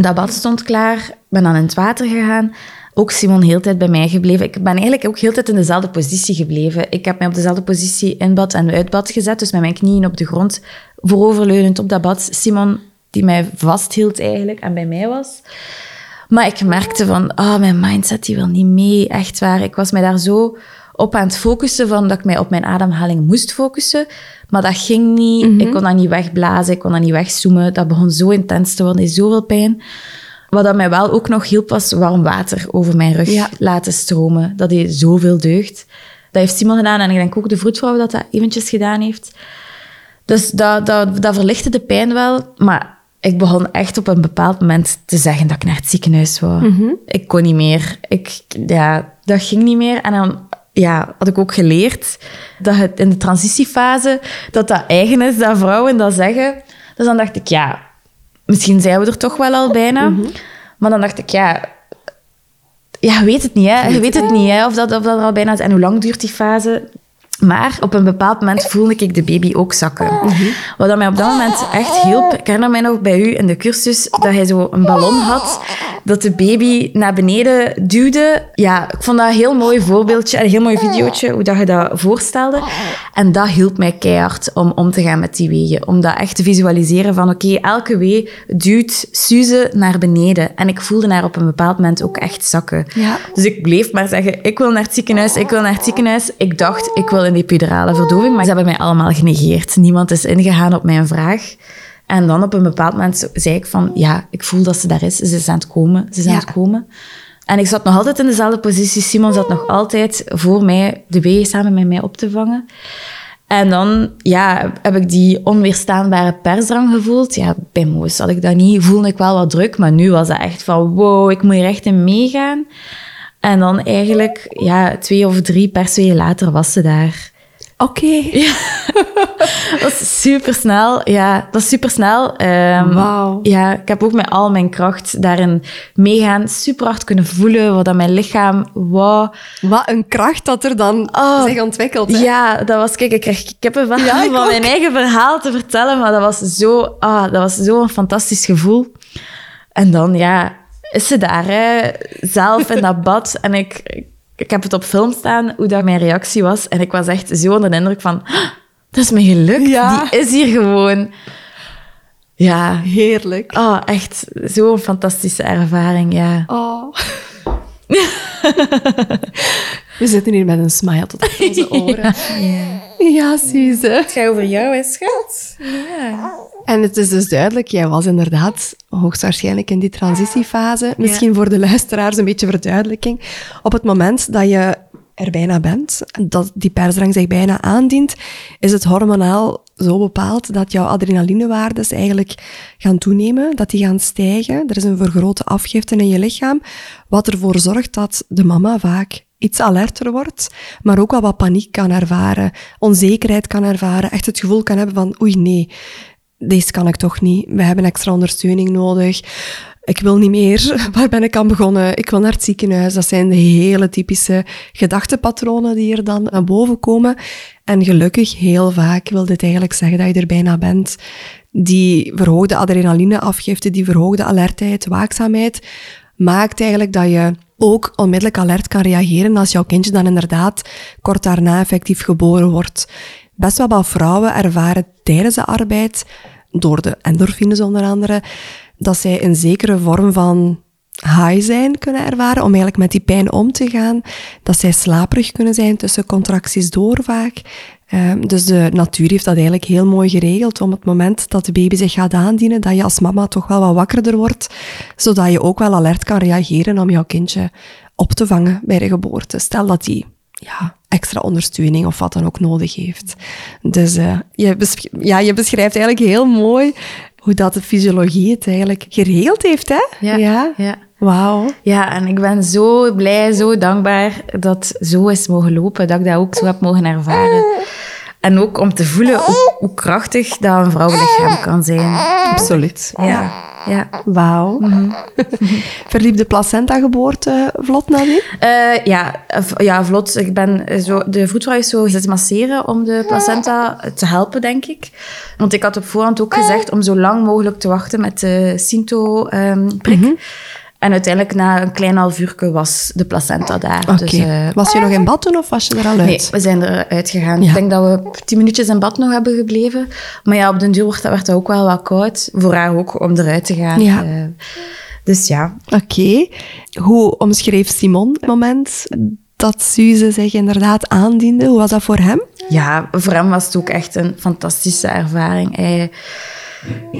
Dat bad stond klaar. Ben dan in het water gegaan. Ook Simon heel tijd bij mij gebleven. Ik ben eigenlijk ook heel tijd in dezelfde positie gebleven. Ik heb mij op dezelfde positie in bad en uit bad gezet. Dus met mijn knieën op de grond, vooroverleunend op dat bad. Simon, die mij vasthield eigenlijk en bij mij was. Maar ik merkte van, ah, mijn mindset die wil niet mee, echt waar. Ik was mij daar zo op aan het focussen van dat ik mij op mijn ademhaling moest focussen. Maar dat ging niet. Ik kon dat niet wegblazen, ik kon dat niet wegzoomen. Dat begon zo intens te worden, zoveel pijn. Wat dat mij wel ook nog hielp, was warm water over mijn rug Ja. laten stromen. Dat deed zoveel deugd. Dat heeft Simon gedaan en ik denk ook de vroedvrouw dat dat eventjes gedaan heeft. Dus dat, dat, dat verlichtte de pijn wel. Maar ik begon echt op een bepaald moment te zeggen dat ik naar het ziekenhuis wou. Ik kon niet meer. Ik, ja, dat ging niet meer. En dan ja, had ik ook geleerd dat het in de transitiefase dat dat eigen is dat vrouwen dat zeggen. Dus dan dacht ik, ja, misschien zijn we er toch wel al bijna. Maar dan dacht ik, ja, ja, je weet het niet, hè. Je weet het niet, hè, of dat, of dat er al bijna is. En hoe lang duurt die fase? Maar op een bepaald moment voelde ik de baby ook zakken. Wat dat mij op dat moment echt hielp, ik herinner mij nog bij u in de cursus, dat hij zo een ballon had, dat de baby naar beneden duwde. Ja, ik vond dat een heel mooi voorbeeldje, een heel mooi videootje, hoe dat je dat voorstelde. En dat hielp mij keihard om om te gaan met die weeën. Om dat echt te visualiseren van, oké, elke wee duwt Suze naar beneden. En ik voelde haar op een bepaald moment ook echt zakken. Ja. Dus ik bleef maar zeggen, ik wil naar het ziekenhuis, ik wil naar het ziekenhuis. Ik dacht, ik wil in die epidurale verdoving, maar ze hebben mij allemaal genegeerd. Niemand is ingegaan op mijn vraag. En dan op een bepaald moment zei ik van, ja, ik voel dat ze daar is. Ze is aan het komen, ze is aan het komen. En ik zat nog altijd in dezelfde positie. Simon zat nog altijd voor mij de weeën samen met mij op te vangen. En dan ja, heb ik die onweerstaanbare persdrang gevoeld. Ja, bij Moos had ik dat niet. Voelde ik wel wat druk, maar nu was het echt van wow, ik moet hier echt in meegaan. En dan eigenlijk, ja, twee of drie perswegen later was ze daar. Oké. Ja. *laughs* dat is super snel. Ja, dat is super snel. Wauw. Ja, ik heb ook met al mijn kracht daarin meegaan. Super hard kunnen voelen wat dat mijn lichaam wou. Wat een kracht dat er dan Oh. zich ontwikkelt. hè? Ja, dat was, kijk, ik kreeg kippenvel Ja, ik van ook. mijn eigen verhaal te vertellen, maar dat was zo, ah, dat was zo'n fantastisch gevoel. En dan, ja, is ze daar, hè, zelf in dat bad. En ik, ik, heb het op film staan, hoe dat mijn reactie was. En ik was echt zo onder de indruk van, "Ah, dat is me gelukt. Ja. Die is hier gewoon. Ja, Heerlijk. ah, echt zo'n fantastische ervaring, ja. Oh. *laughs* We zitten hier met een smile tot onze *laughs* oren. Ja, Suze. Het gaat over jou, hè, schat? Ja. En het is dus duidelijk, jij was inderdaad hoogstwaarschijnlijk in die transitiefase. Misschien voor de luisteraars een beetje verduidelijking. Op het moment dat je er bijna bent, dat die persdrang zich bijna aandient, is het hormonaal zo bepaald dat jouw adrenalinewaardes eigenlijk gaan toenemen, dat die gaan stijgen. Er is een vergrote afgifte in je lichaam, wat ervoor zorgt dat de mama vaak iets alerter wordt, maar ook wel wat paniek kan ervaren, onzekerheid kan ervaren, echt het gevoel kan hebben van oei nee, deze kan ik toch niet. We hebben extra ondersteuning nodig. Ik wil niet meer. *laughs* Waar ben ik aan begonnen? Ik wil naar het ziekenhuis. Dat zijn de hele typische gedachtepatronen die er dan naar boven komen. En gelukkig, heel vaak wil dit eigenlijk zeggen dat je er bijna bent. Die verhoogde adrenalineafgifte, die verhoogde alertheid, waakzaamheid, maakt eigenlijk dat je ook onmiddellijk alert kan reageren als jouw kindje dan inderdaad kort daarna effectief geboren wordt. Best wel wat vrouwen ervaren tijdens de arbeid, door de endorfines onder andere, dat zij een zekere vorm van high zijn kunnen ervaren om eigenlijk met die pijn om te gaan. Dat zij slaperig kunnen zijn tussen contracties door vaak. Ehm, dus de natuur heeft dat eigenlijk heel mooi geregeld om het moment dat de baby zich gaat aandienen, dat je als mama toch wel wat wakkerder wordt, zodat je ook wel alert kan reageren om jouw kindje op te vangen bij de geboorte. Stel dat die ja, extra ondersteuning of wat dan ook nodig heeft. Dus eh, je, besch- ja, je beschrijft eigenlijk heel mooi hoe dat de fysiologie het eigenlijk geregeld heeft, hè? Ja, ja. ja. Wauw. Ja, en ik ben zo blij, zo dankbaar dat het zo is mogen lopen, dat ik dat ook zo heb mogen ervaren. En ook om te voelen hoe, hoe krachtig dat een vrouwenlichaam kan zijn. Absoluut. Ja, ja. Wauw. *laughs* Verliep de placenta-geboorte vlot nadien? Eh, ja, ja, vlot. Ik ben zo, de voetvrouw is zo zitten masseren om de placenta te helpen, denk ik. Want ik had op voorhand ook gezegd om zo lang mogelijk te wachten met de Sinto-prik. En uiteindelijk na een klein half uur was de placenta daar. Dus, eh, Was je nog in bad toen of was je er al uit? Nee, we zijn eruit gegaan. Ja. Ik denk dat we tien minuutjes in bad nog hebben gebleven. Maar ja, op den duur werd dat, werd dat ook wel wat koud. Voor haar ook, om eruit te gaan. Ja. Eh, dus ja. Oké. Hoe omschreef Simon het moment dat Suze zich inderdaad aandiende? Hoe was dat voor hem? Ja, voor hem was het ook echt een fantastische ervaring. Hij,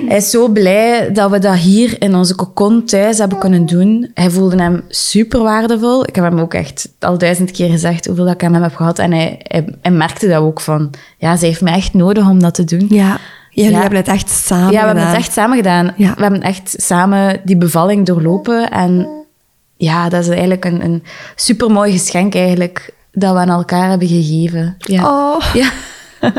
hij is zo blij dat we dat hier in onze cocon thuis hebben kunnen doen. Hij voelde hem super waardevol. Ik heb hem ook echt al duizend keer gezegd hoeveel dat ik aan hem heb gehad. En hij, hij, hij merkte dat ook van, ja, ze heeft mij echt nodig om dat te doen. Ja. Jullie Ja. hebben het echt samen Ja, we hebben gedaan. het echt samen gedaan. Ja. We hebben echt samen die bevalling doorlopen. En ja, dat is eigenlijk een, een supermooi geschenk eigenlijk dat we aan elkaar hebben gegeven. Ja. Oh, Ja. *laughs*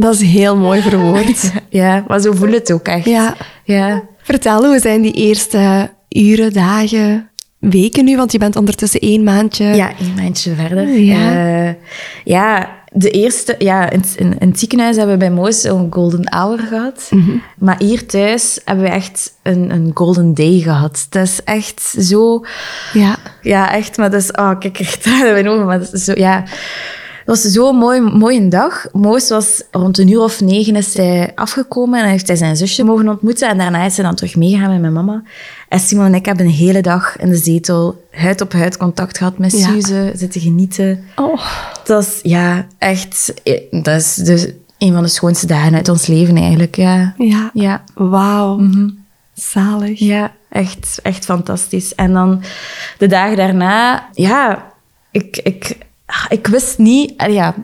dat is heel mooi *laughs* verwoord. ja, maar zo voel het ook echt. Ja. Ja. Vertel, hoe zijn die eerste uren, dagen, weken nu? Want je bent ondertussen één maandje. Ja, een maandje verder. Ja. Eh, ja, de eerste... Ja, in, in, in het ziekenhuis hebben we bij Moos een golden hour gehad. Maar hier thuis hebben we echt een, een golden day gehad. Dat is echt zo... Ja. Ja, echt. Maar dat is... Oh, kijk, echt tranen in mijn ogen. Maar dat is zo... Ja... Het was zo'n mooi, mooie dag. Moos was rond een uur of negen is hij afgekomen en heeft hij zijn zusje mogen ontmoeten. En daarna is hij dan terug meegegaan met mijn mama. En Simon en ik hebben een hele dag in de zetel huid op huid contact gehad met Ja. Suze, zitten genieten. Oh. Dat is ja, echt... eh, Dat is dus een van de schoonste dagen uit ons leven eigenlijk. Ja, Ja. ja, Wauw. Zalig. ja echt, echt fantastisch. En dan de dagen daarna, ja, ik, ik, ik wist niet... Ja,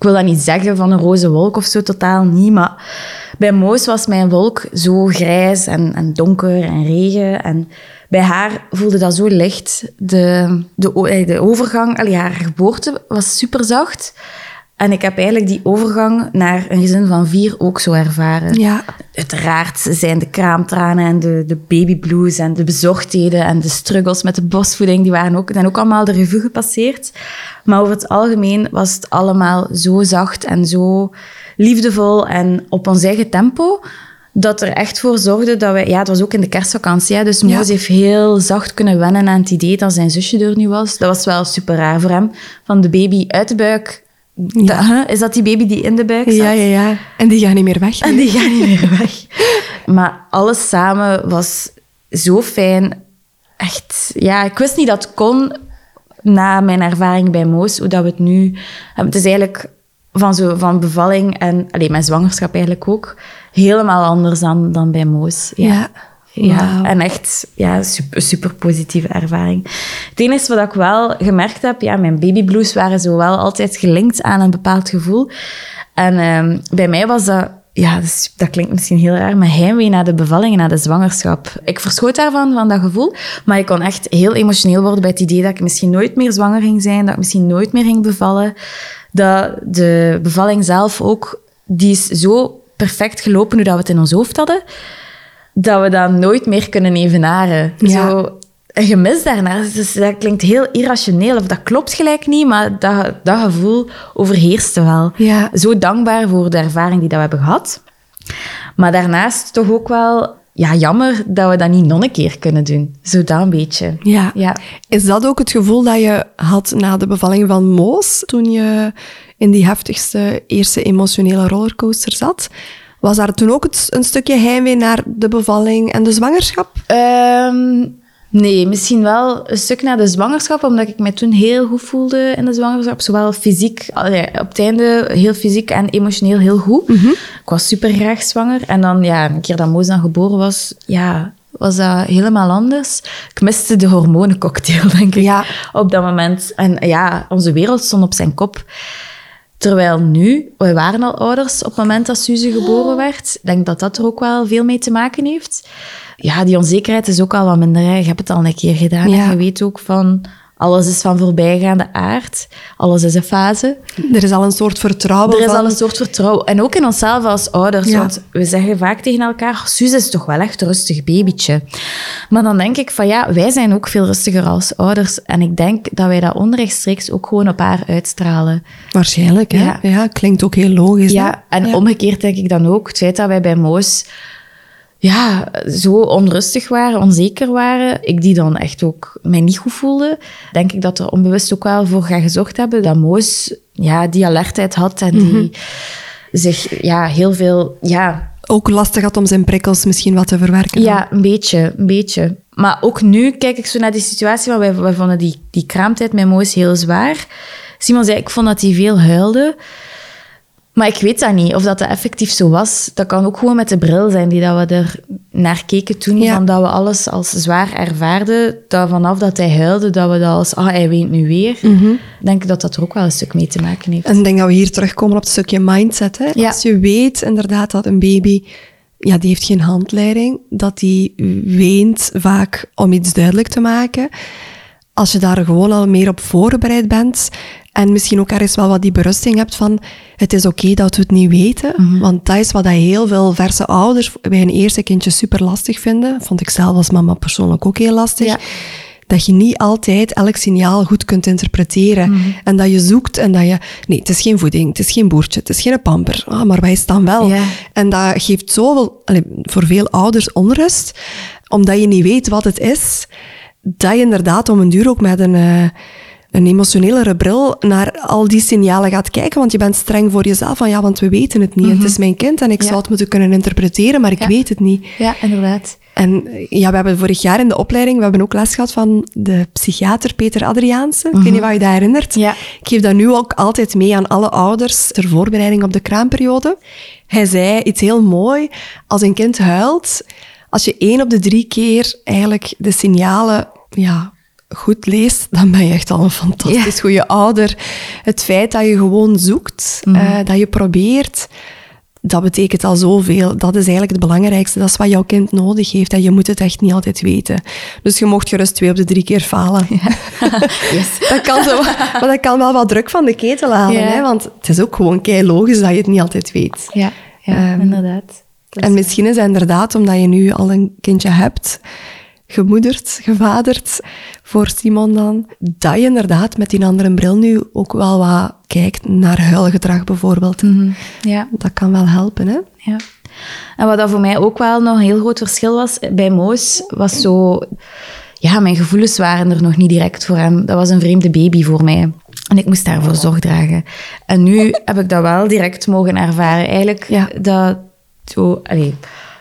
ik wil dat niet zeggen van een roze wolk of zo, totaal niet. Maar bij Moos was mijn wolk zo grijs en, en donker en regen. En bij haar voelde dat zo licht. De, de, de overgang, allee, haar geboorte was super zacht. En ik heb eigenlijk die overgang naar een gezin van vier ook zo ervaren. Ja. Uiteraard zijn de kraamtranen en de, de babyblues en de bezorgdheden en de struggles met de bosvoeding, die waren ook, zijn ook allemaal de revue gepasseerd. Maar over het algemeen was het allemaal zo zacht en zo liefdevol en op ons eigen tempo, dat er echt voor zorgde dat we... Ja, het was ook in de kerstvakantie, hè, dus Moos Ja. heeft heel zacht kunnen wennen aan het idee dat zijn zusje er nu was. Dat was wel super raar voor hem. Van de baby uit de buik... Huh? is dat die baby die in de buik zat? Ja, ja, ja. En die gaan niet meer weg. En die gaan niet meer weg. *laughs* Maar alles samen was zo fijn. Echt, ja, ik wist niet dat het kon na mijn ervaring bij Moos, hoe dat we het nu hebben. Het is eigenlijk van, zo, van bevalling en alleen mijn zwangerschap eigenlijk ook helemaal anders dan, dan bij Moos. Ja. Ja, Wauw. en echt ja, super, super positieve ervaring. Het enige wat ik wel gemerkt heb, ja, mijn babyblues waren zo wel altijd gelinkt aan een bepaald gevoel. En ehm, bij mij was dat, ja, dat, is- dat klinkt misschien heel raar, maar heimwee naar de bevalling en naar de zwangerschap. Ik verschoot daarvan, van dat gevoel, maar ik kon echt heel emotioneel worden bij het idee dat ik misschien nooit meer zwanger ging zijn, dat ik misschien nooit meer ging bevallen. Dat de bevalling zelf ook, die is zo perfect gelopen hoe dat we het in ons hoofd hadden dat we dat nooit meer kunnen evenaren. Ja. Zo een gemis daarnaar. Dus dat klinkt heel irrationeel, of dat klopt gelijk niet, maar dat, dat gevoel overheerste wel. Ja. Zo dankbaar voor de ervaring die dat we hebben gehad. Maar daarnaast toch ook wel ja, jammer dat we dat niet nog een keer kunnen doen. Zo dat een beetje. Ja. Ja. Is dat ook het gevoel dat je had na de bevalling van Moos, toen je in die heftigste eerste emotionele rollercoaster zat? Was daar toen ook het, een stukje heimwee naar de bevalling en de zwangerschap? Ehm, nee, misschien wel een stuk na de zwangerschap, omdat ik me toen heel goed voelde in de zwangerschap. Zowel fysiek, allee, op het einde heel fysiek en emotioneel heel goed. Ik was super graag zwanger. En dan, ja, een keer dat Moos dan geboren was, ja, was dat helemaal anders. Ik miste de hormonencocktail, denk ik, Ja. op dat moment. En ja, onze wereld stond op zijn kop. Terwijl nu, we waren al ouders op het moment dat Suze geboren werd. Ik denk dat dat er ook wel veel mee te maken heeft. Ja, die onzekerheid is ook al wat minder. Hè. Je hebt het al een keer gedaan. Ja. En je weet ook van, alles is van voorbijgaande aard. Alles is een fase. Er is al een soort vertrouwen Er is van... al een soort vertrouwen. En ook in onszelf als ouders. Ja. Want we zeggen vaak tegen elkaar, Suze is toch wel echt een rustig babytje. Maar dan denk ik van ja, wij zijn ook veel rustiger als ouders. En ik denk dat wij dat onrechtstreeks ook gewoon op haar uitstralen. Waarschijnlijk, hè? Ja. Ja. klinkt ook heel logisch. Ja, hè? en omgekeerd denk ik dan ook. Het feit dat wij bij Moos ja, zo onrustig waren, onzeker waren, ik die dan echt ook mij niet goed voelde, denk ik dat er onbewust ook wel voor gaan gezorgd hebben dat Moos ja, die alertheid had en die zich ja, heel veel... Ja, Ook lastig had om zijn prikkels misschien wat te verwerken. ja, een beetje, een beetje. Maar ook nu kijk ik zo naar die situatie, want wij, wij vonden die, die kraamtijd met Moos heel zwaar. Simon zei, ik vond dat hij veel huilde. Maar ik weet dat niet, of dat, dat effectief zo was. Dat kan ook gewoon met de bril zijn die dat we er naar keken toen. Ja. Van dat we alles als zwaar ervaarden. Dat vanaf dat hij huilde, dat we dat als, ah, hij weent nu weer. Ik denk dat dat er ook wel een stuk mee te maken heeft. En ik denk dat we hier terugkomen op het stukje mindset. Hè? Ja. Als je weet inderdaad dat een baby, ja, die heeft geen handleiding, dat die weent vaak om iets duidelijk te maken. Als je daar gewoon al meer op voorbereid bent en misschien ook ergens wel wat die berusting hebt van het is oké dat we het niet weten, want dat is wat dat heel veel verse ouders bij hun eerste kindje super lastig vinden. Vond ik zelf als mama persoonlijk ook heel lastig Ja. dat je niet altijd elk signaal goed kunt interpreteren. Mhm. En dat je zoekt en dat je... Nee, het is geen voeding, het is geen boertje, het is geen pamper. Ah, maar wij staan wel. En dat geeft zoveel, voor veel ouders onrust, omdat je niet weet wat het is, dat je inderdaad om een duur ook met een... eh, een emotionelere bril naar al die signalen gaat kijken, want je bent streng voor jezelf van ja, want we weten het niet. Het is mijn kind en ik Mhm. Ja. zou het moeten kunnen interpreteren, maar ik Ja. weet het niet. Ja, inderdaad. En ja, we hebben vorig jaar in de opleiding, we hebben ook les gehad van de psychiater Peter Adriaanse. Ik weet niet wat je dat herinnert. Ja. Ik geef dat nu ook altijd mee aan alle ouders ter voorbereiding op de kraamperiode. Hij zei iets heel mooi. Als een kind huilt, als je één op de drie keer eigenlijk de signalen ja, goed leest, dan ben je echt al een fantastisch goede ouder. Het feit dat je gewoon zoekt, eh, dat je probeert, dat betekent al zoveel. Dat is eigenlijk het belangrijkste. Dat is wat jouw kind nodig heeft. En je moet het echt niet altijd weten. Dus je mocht gerust twee op de drie keer falen. *laughs* Yes. dat kan zo, maar dat kan wel wat druk van de ketel halen. Ja. Hè? Want het is ook gewoon kei logisch dat je het niet altijd weet. Ja, ja Ehm, inderdaad. En is- misschien is het inderdaad omdat je nu al een kindje hebt, gemoederd, gevaderd voor Simon dan, dat je inderdaad met die andere bril nu ook wel wat kijkt naar huilgedrag bijvoorbeeld. Mhm. Ja, Dat kan wel helpen, hè? ja. En wat dat voor mij ook wel nog een heel groot verschil was bij Moos, was zo... Ja, mijn gevoelens waren er nog niet direct voor hem. Dat was een vreemde baby voor mij. En ik moest daarvoor zorg dragen. En nu heb ik dat wel direct mogen ervaren. Eigenlijk, Ja. dat zo... Allee,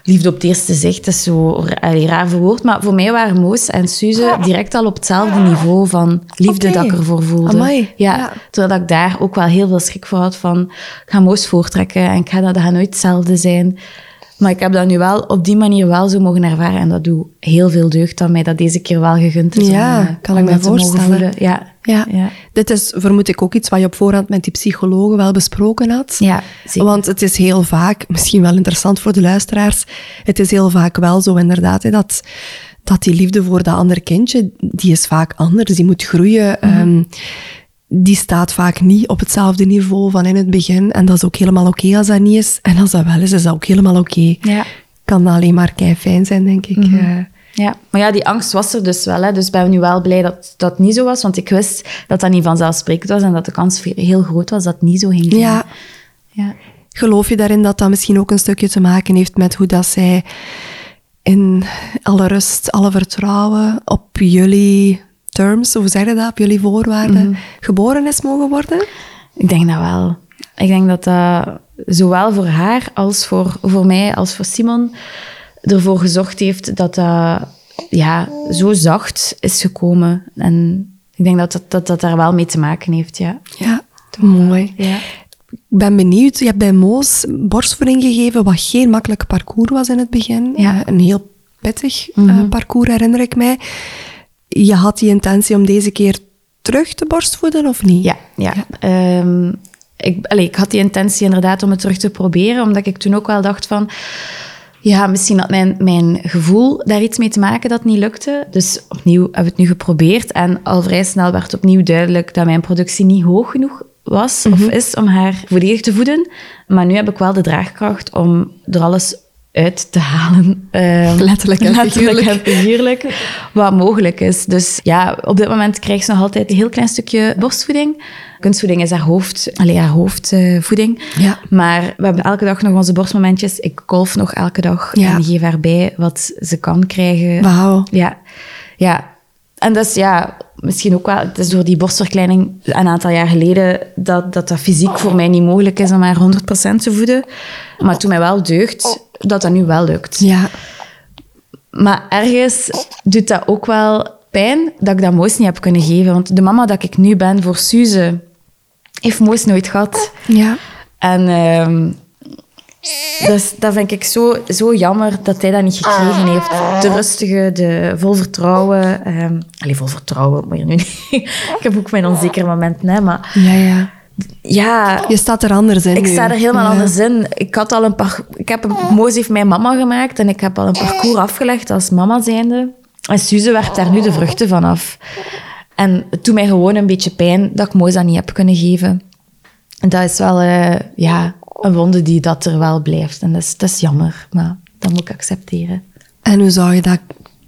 liefde op het eerste zicht is zo allee, raar verwoord. Maar voor mij waren Moos en Suze direct al op hetzelfde niveau van liefde dat ik ervoor voelde. Amai, Ja, ja. terwijl ik daar ook wel heel veel schrik voor had van... Ik ga Moos voortrekken en ik ga dat, dat gaat nooit hetzelfde zijn. Maar ik heb dat nu wel op die manier wel zo mogen ervaren. En dat doet heel veel deugd dat mij dat deze keer wel gegund is. Ja, om, eh, kan om ik me voorstellen. Ja. ja. Dit is, vermoed ik, ook iets wat je op voorhand met die psychologen wel besproken had. ja zeker. Want het is heel vaak, misschien wel interessant voor de luisteraars, het is heel vaak wel zo inderdaad, hè, dat, dat die liefde voor dat andere kindje, die is vaak anders, die moet groeien. Mhm. ehm, die staat vaak niet op hetzelfde niveau van in het begin. En dat is ook helemaal oké als dat niet is. En als dat wel is, is dat ook helemaal oké. Ja. Kan alleen maar kei fijn zijn, denk ik. Mhm. eh. Ja, maar ja, die angst was er dus wel. Hè. Dus ik ben nu wel blij dat dat niet zo was. Want ik wist dat dat niet vanzelfsprekend was. En dat de kans heel groot was dat het niet zo ging ja, ja. Geloof je daarin dat dat misschien ook een stukje te maken heeft met hoe dat zij in alle rust, alle vertrouwen op jullie terms, hoe zeg je dat, op jullie voorwaarden, geboren is mogen worden? Ik denk dat wel. Ik denk dat dat zowel voor haar als voor, voor mij als voor Simon ervoor gezorgd heeft dat dat ja, zo zacht is gekomen. En ik denk dat dat, dat, dat daar wel mee te maken heeft, ja. Ja, mooi. Ja. Ik ben benieuwd, je hebt bij Moos borstvoeding gegeven, wat geen makkelijk parcours was in het begin. Ja. Eh, Een heel pittig eh, parcours, herinner ik mij. Je had die intentie om deze keer terug te borstvoeden, of niet? Ja, ja. Ehm, ik, ik had die intentie inderdaad om het terug te proberen, omdat ik toen ook wel dacht van... Ja, misschien had mijn, mijn gevoel daar iets mee te maken dat niet lukte. Dus opnieuw hebben we het nu geprobeerd. En al vrij snel werd opnieuw duidelijk dat mijn productie niet hoog genoeg was of is om haar volledig te voeden. Maar nu heb ik wel de draagkracht om er alles uit te halen. Ehm, Letterlijk en letterlijk en figuurlijk. Wat mogelijk is. Dus ja, op dit moment krijgt ze nog altijd een heel klein stukje borstvoeding. Kunstvoeding is haar, hoofd, allee, haar hoofdvoeding. Ja. Maar we hebben elke dag nog onze borstmomentjes. Ik golf nog elke dag Ja. en geef haar bij wat ze kan krijgen. Wauw. Ja, ja. En dat is ja, misschien ook wel, het is door die borstverkleining een aantal jaar geleden dat dat, dat fysiek voor mij niet mogelijk is om haar 100% te voeden. Maar het doet mij wel deugd dat dat nu wel lukt. Ja. Maar ergens doet dat ook wel pijn dat ik dat Moos niet heb kunnen geven. Want de mama dat ik nu ben voor Suze, heeft Moos nooit gehad. Ja. En ehm, dus dat vind ik zo, zo jammer dat hij dat niet gekregen heeft. De rustige, de vol vertrouwen. ehm allee, vol vertrouwen, maar nu niet. *laughs* ik heb ook mijn onzekere momenten, hè, maar Ja, ja. Ja... Je staat er anders in Ik nu. sta er helemaal Ja. anders in. Ik, had al een par ik heb een, Moos heeft mij mama gemaakt en ik heb al een parcours afgelegd als mama zijnde. En Suze werpt daar nu de vruchten van af. En het doet mij gewoon een beetje pijn dat ik Moos dat niet heb kunnen geven. En dat is wel eh, ja, een wonde die dat er wel blijft. En dat is, dat is jammer, maar dat moet ik accepteren. En hoe zou je dat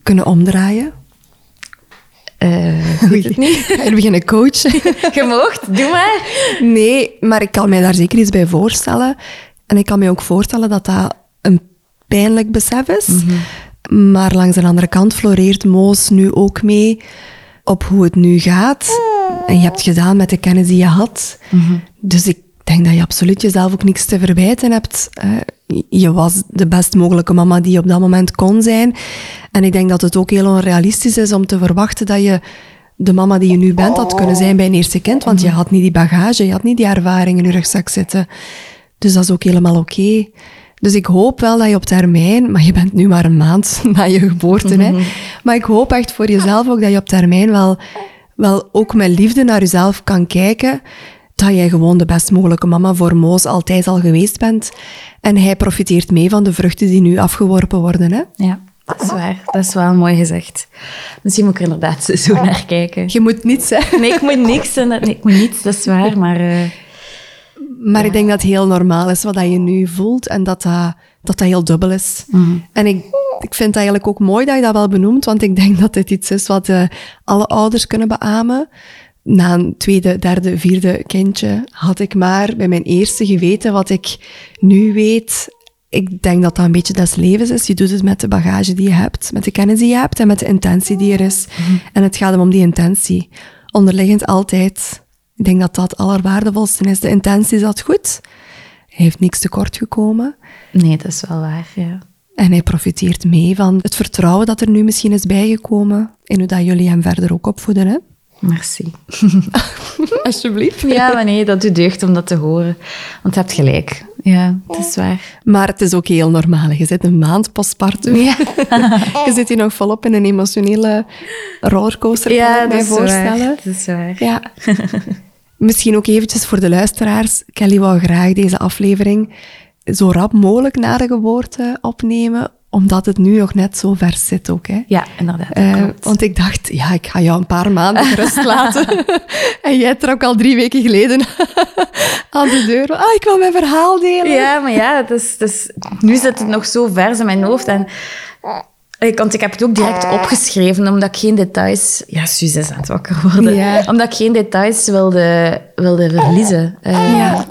kunnen omdraaien? Eh weet het niet. *laughs* Ga je beginnen coachen? *laughs* Je moogt, doe maar. Nee, maar ik kan mij daar zeker iets bij voorstellen. En ik kan me ook voorstellen dat dat een pijnlijk besef is. Maar langs de andere kant floreert Moos nu ook mee op hoe het nu gaat. En je hebt het gedaan met de kennis die je had. Dus ik denk dat je absoluut jezelf ook niks te verwijten hebt. Je was de best mogelijke mama die je op dat moment kon zijn. En ik denk dat het ook heel onrealistisch is om te verwachten dat je de mama die je nu bent had kunnen zijn bij een eerste kind. Want je had niet die bagage, je had niet die ervaring in je rugzak zitten. Dus dat is ook helemaal oké. Dus ik hoop wel dat je op termijn, maar je bent nu maar een maand *laughs* na je geboorte, hè, maar ik hoop echt voor jezelf ook dat je op termijn wel, wel ook met liefde naar jezelf kan kijken. Dat jij gewoon de best mogelijke mama voor Moos altijd al geweest bent. En hij profiteert mee van de vruchten die nu afgeworpen worden. Hè? Ja, dat is waar. Dat is wel mooi gezegd. Misschien moet ik er inderdaad zo naar kijken. Je moet niets, hè? Nee, ik moet niks. Nee, ik moet niets, dat is waar. Maar, uh, maar ik denk dat het heel normaal is wat je nu voelt en dat dat, dat, dat heel dubbel is. Mm. En ik, ik vind het eigenlijk ook mooi dat je dat wel benoemt, want ik denk dat dit iets is wat uh, alle ouders kunnen beamen na een tweede, derde, vierde kindje had ik maar bij mijn eerste geweten wat ik nu weet. Ik denk dat dat een beetje des levens is. Je doet het met de bagage die je hebt, met de kennis die je hebt en met de intentie die er is. Mhm. En het gaat om die intentie. Onderliggend altijd. Ik denk dat dat het allerwaardevolste is. De intentie is dat goed. Hij heeft niks tekort gekomen. Nee, dat is wel waar, ja. En hij profiteert mee van het vertrouwen dat er nu misschien is bijgekomen in hoe dat jullie hem verder ook opvoeden. Hè? Merci. *laughs* Alsjeblieft. Ja, maar nee, dat doet deugd om dat te horen. Want je hebt gelijk. Ja, het is waar. Maar het is ook heel normaal. Je zit een maand postpartum. Ja. *laughs* je zit hier nog volop in een emotionele rollercoaster, ja, kan ik mij voorstellen. Ja, dat is waar. Ja. *laughs* Misschien ook eventjes voor de luisteraars. Kelly wou graag deze aflevering zo rap mogelijk na de geboorte opnemen, omdat het nu nog net zo ver zit ook. Hè. Ja, inderdaad. Uh, want ik dacht, ja, ik ga jou een paar maanden *laughs* rust laten. *laughs* en jij trok al drie weken geleden *laughs* aan de deur. Ah, ik wil mijn verhaal delen. Ja, maar ja, het is, het is, nu zit het nog zo vers in mijn hoofd. En ik, want ik heb het ook direct opgeschreven, omdat ik geen details... Ja, Suze is aan het wakker worden. Ja. Omdat ik geen details wilde, wilde verliezen. Uh, ja.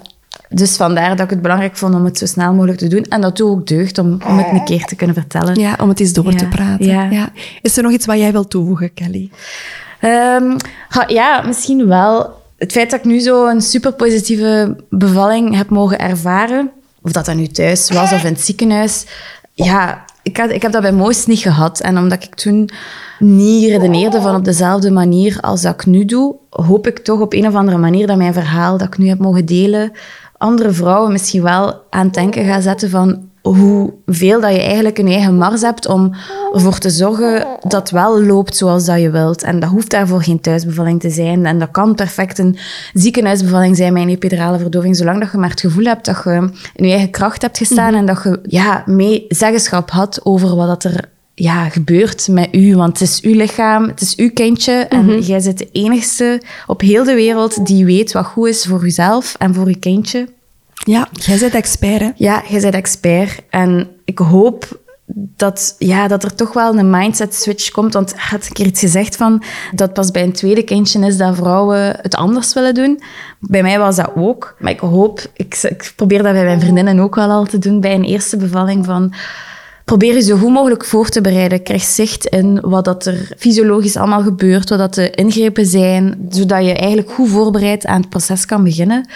Dus vandaar dat ik het belangrijk vond om het zo snel mogelijk te doen. En dat doe ook deugd om, om het een keer te kunnen vertellen. Ja, om het eens door te praten. Ja. Is er nog iets wat jij wilt toevoegen, Kelly? Um, ja, misschien wel. Het feit dat ik nu zo een super positieve bevalling heb mogen ervaren, of dat dat nu thuis was of in het ziekenhuis, ja, ik, had, ik heb dat bij Moos niet gehad. En omdat ik toen niet redeneerde van op dezelfde manier als dat ik nu doe, hoop ik toch op een of andere manier dat mijn verhaal dat ik nu heb mogen delen, andere vrouwen misschien wel aan het denken gaan zetten van hoeveel dat je eigenlijk een eigen mars hebt om ervoor te zorgen dat het wel loopt zoals dat je wilt. En dat hoeft daarvoor geen thuisbevalling te zijn. En dat kan perfect een ziekenhuisbevalling zijn met een epidurale verdoving, zolang dat je maar het gevoel hebt dat je in je eigen kracht hebt gestaan en dat je ja, mee zeggenschap had over wat dat er ja, gebeurt met u. Want het is uw lichaam, het is uw kindje. En mhm. jij bent de enigste op heel de wereld die weet wat goed is voor uzelf en voor uw kindje. Ja, jij bent expert, hè? Ja, jij bent expert. En ik hoop dat, ja, dat er toch wel een mindset switch komt. Want had ik er iets gezegd van dat pas bij een tweede kindje is dat vrouwen het anders willen doen. Bij mij was dat ook. Maar ik hoop, ik, ik probeer dat bij mijn vriendinnen ook wel al te doen bij een eerste bevalling van probeer je zo goed mogelijk voor te bereiden. Krijg zicht in wat dat er fysiologisch allemaal gebeurt, wat dat de ingrepen zijn, zodat je eigenlijk goed voorbereid aan het proces kan beginnen.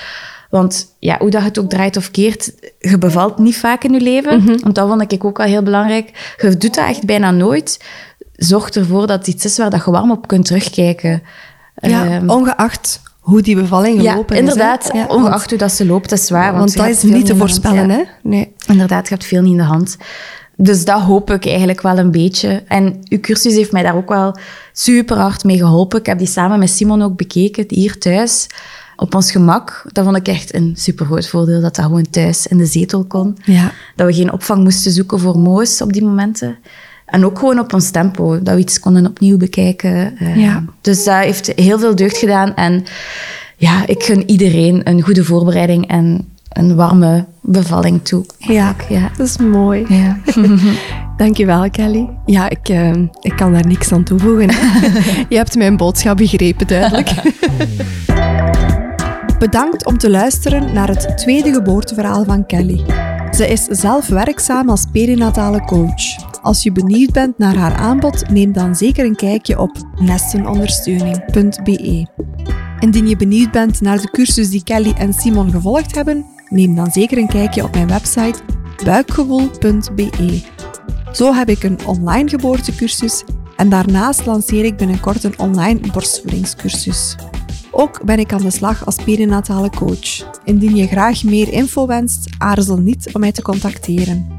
Want ja, hoe dat het ook draait of keert, je bevalt niet vaak in je leven. Mhm. Want dat vond ik ook wel heel belangrijk. Je doet dat echt bijna nooit. Zorg ervoor dat het iets is waar dat je warm op kunt terugkijken. Ja, ehm, ongeacht hoe die bevalling gelopen ja, inderdaad, is. ongeacht hoe dat ze loopt, dat is waar. Want, want dat is niet te voorspellen, hè? Nee. Inderdaad, je hebt veel niet in de hand. Dus dat hoop ik eigenlijk wel een beetje. En uw cursus heeft mij daar ook wel super hard mee geholpen. Ik heb die samen met Simon ook bekeken, hier thuis, op ons gemak. Dat vond ik echt een super groot voordeel, dat dat gewoon thuis in de zetel kon. Ja. Dat we geen opvang moesten zoeken voor Moos op die momenten. En ook gewoon op ons tempo, dat we iets konden opnieuw bekijken. Eh, ja. Dus dat heeft heel veel deugd gedaan. En ja, ik gun iedereen een goede voorbereiding en een warme bevalling toe. Ja, ja, dat is mooi. Ja. *laughs* Dankjewel, Kelly. Ja, ik, uh, ik kan daar niks aan toevoegen. *laughs* Je hebt mijn boodschap begrepen, duidelijk. *laughs* Bedankt om te luisteren naar het tweede geboorteverhaal van Kelly. Ze is zelf werkzaam als perinatale coach. Als je benieuwd bent naar haar aanbod, neem dan zeker een kijkje op nestenondersteuning.be. Indien je benieuwd bent naar de cursus die Kelly en Simon gevolgd hebben, Neem dan zeker een kijkje op mijn website buikgevoel.be. Zo heb ik een online geboortecursus en daarnaast lanceer ik binnenkort een online borstvoedingscursus. Ook ben ik aan de slag als perinatale coach. Indien je graag meer info wenst, aarzel niet om mij te contacteren.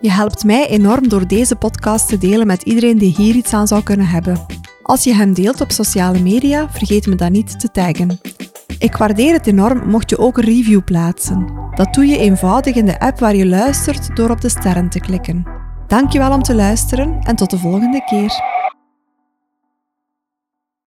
Je helpt mij enorm door deze podcast te delen met iedereen die hier iets aan zou kunnen hebben. Als je hem deelt op sociale media, vergeet me dan niet te taggen. Ik waardeer het enorm mocht je ook een review plaatsen. Dat doe je eenvoudig in de app waar je luistert door op de sterren te klikken. Dankjewel om te luisteren en tot de volgende keer.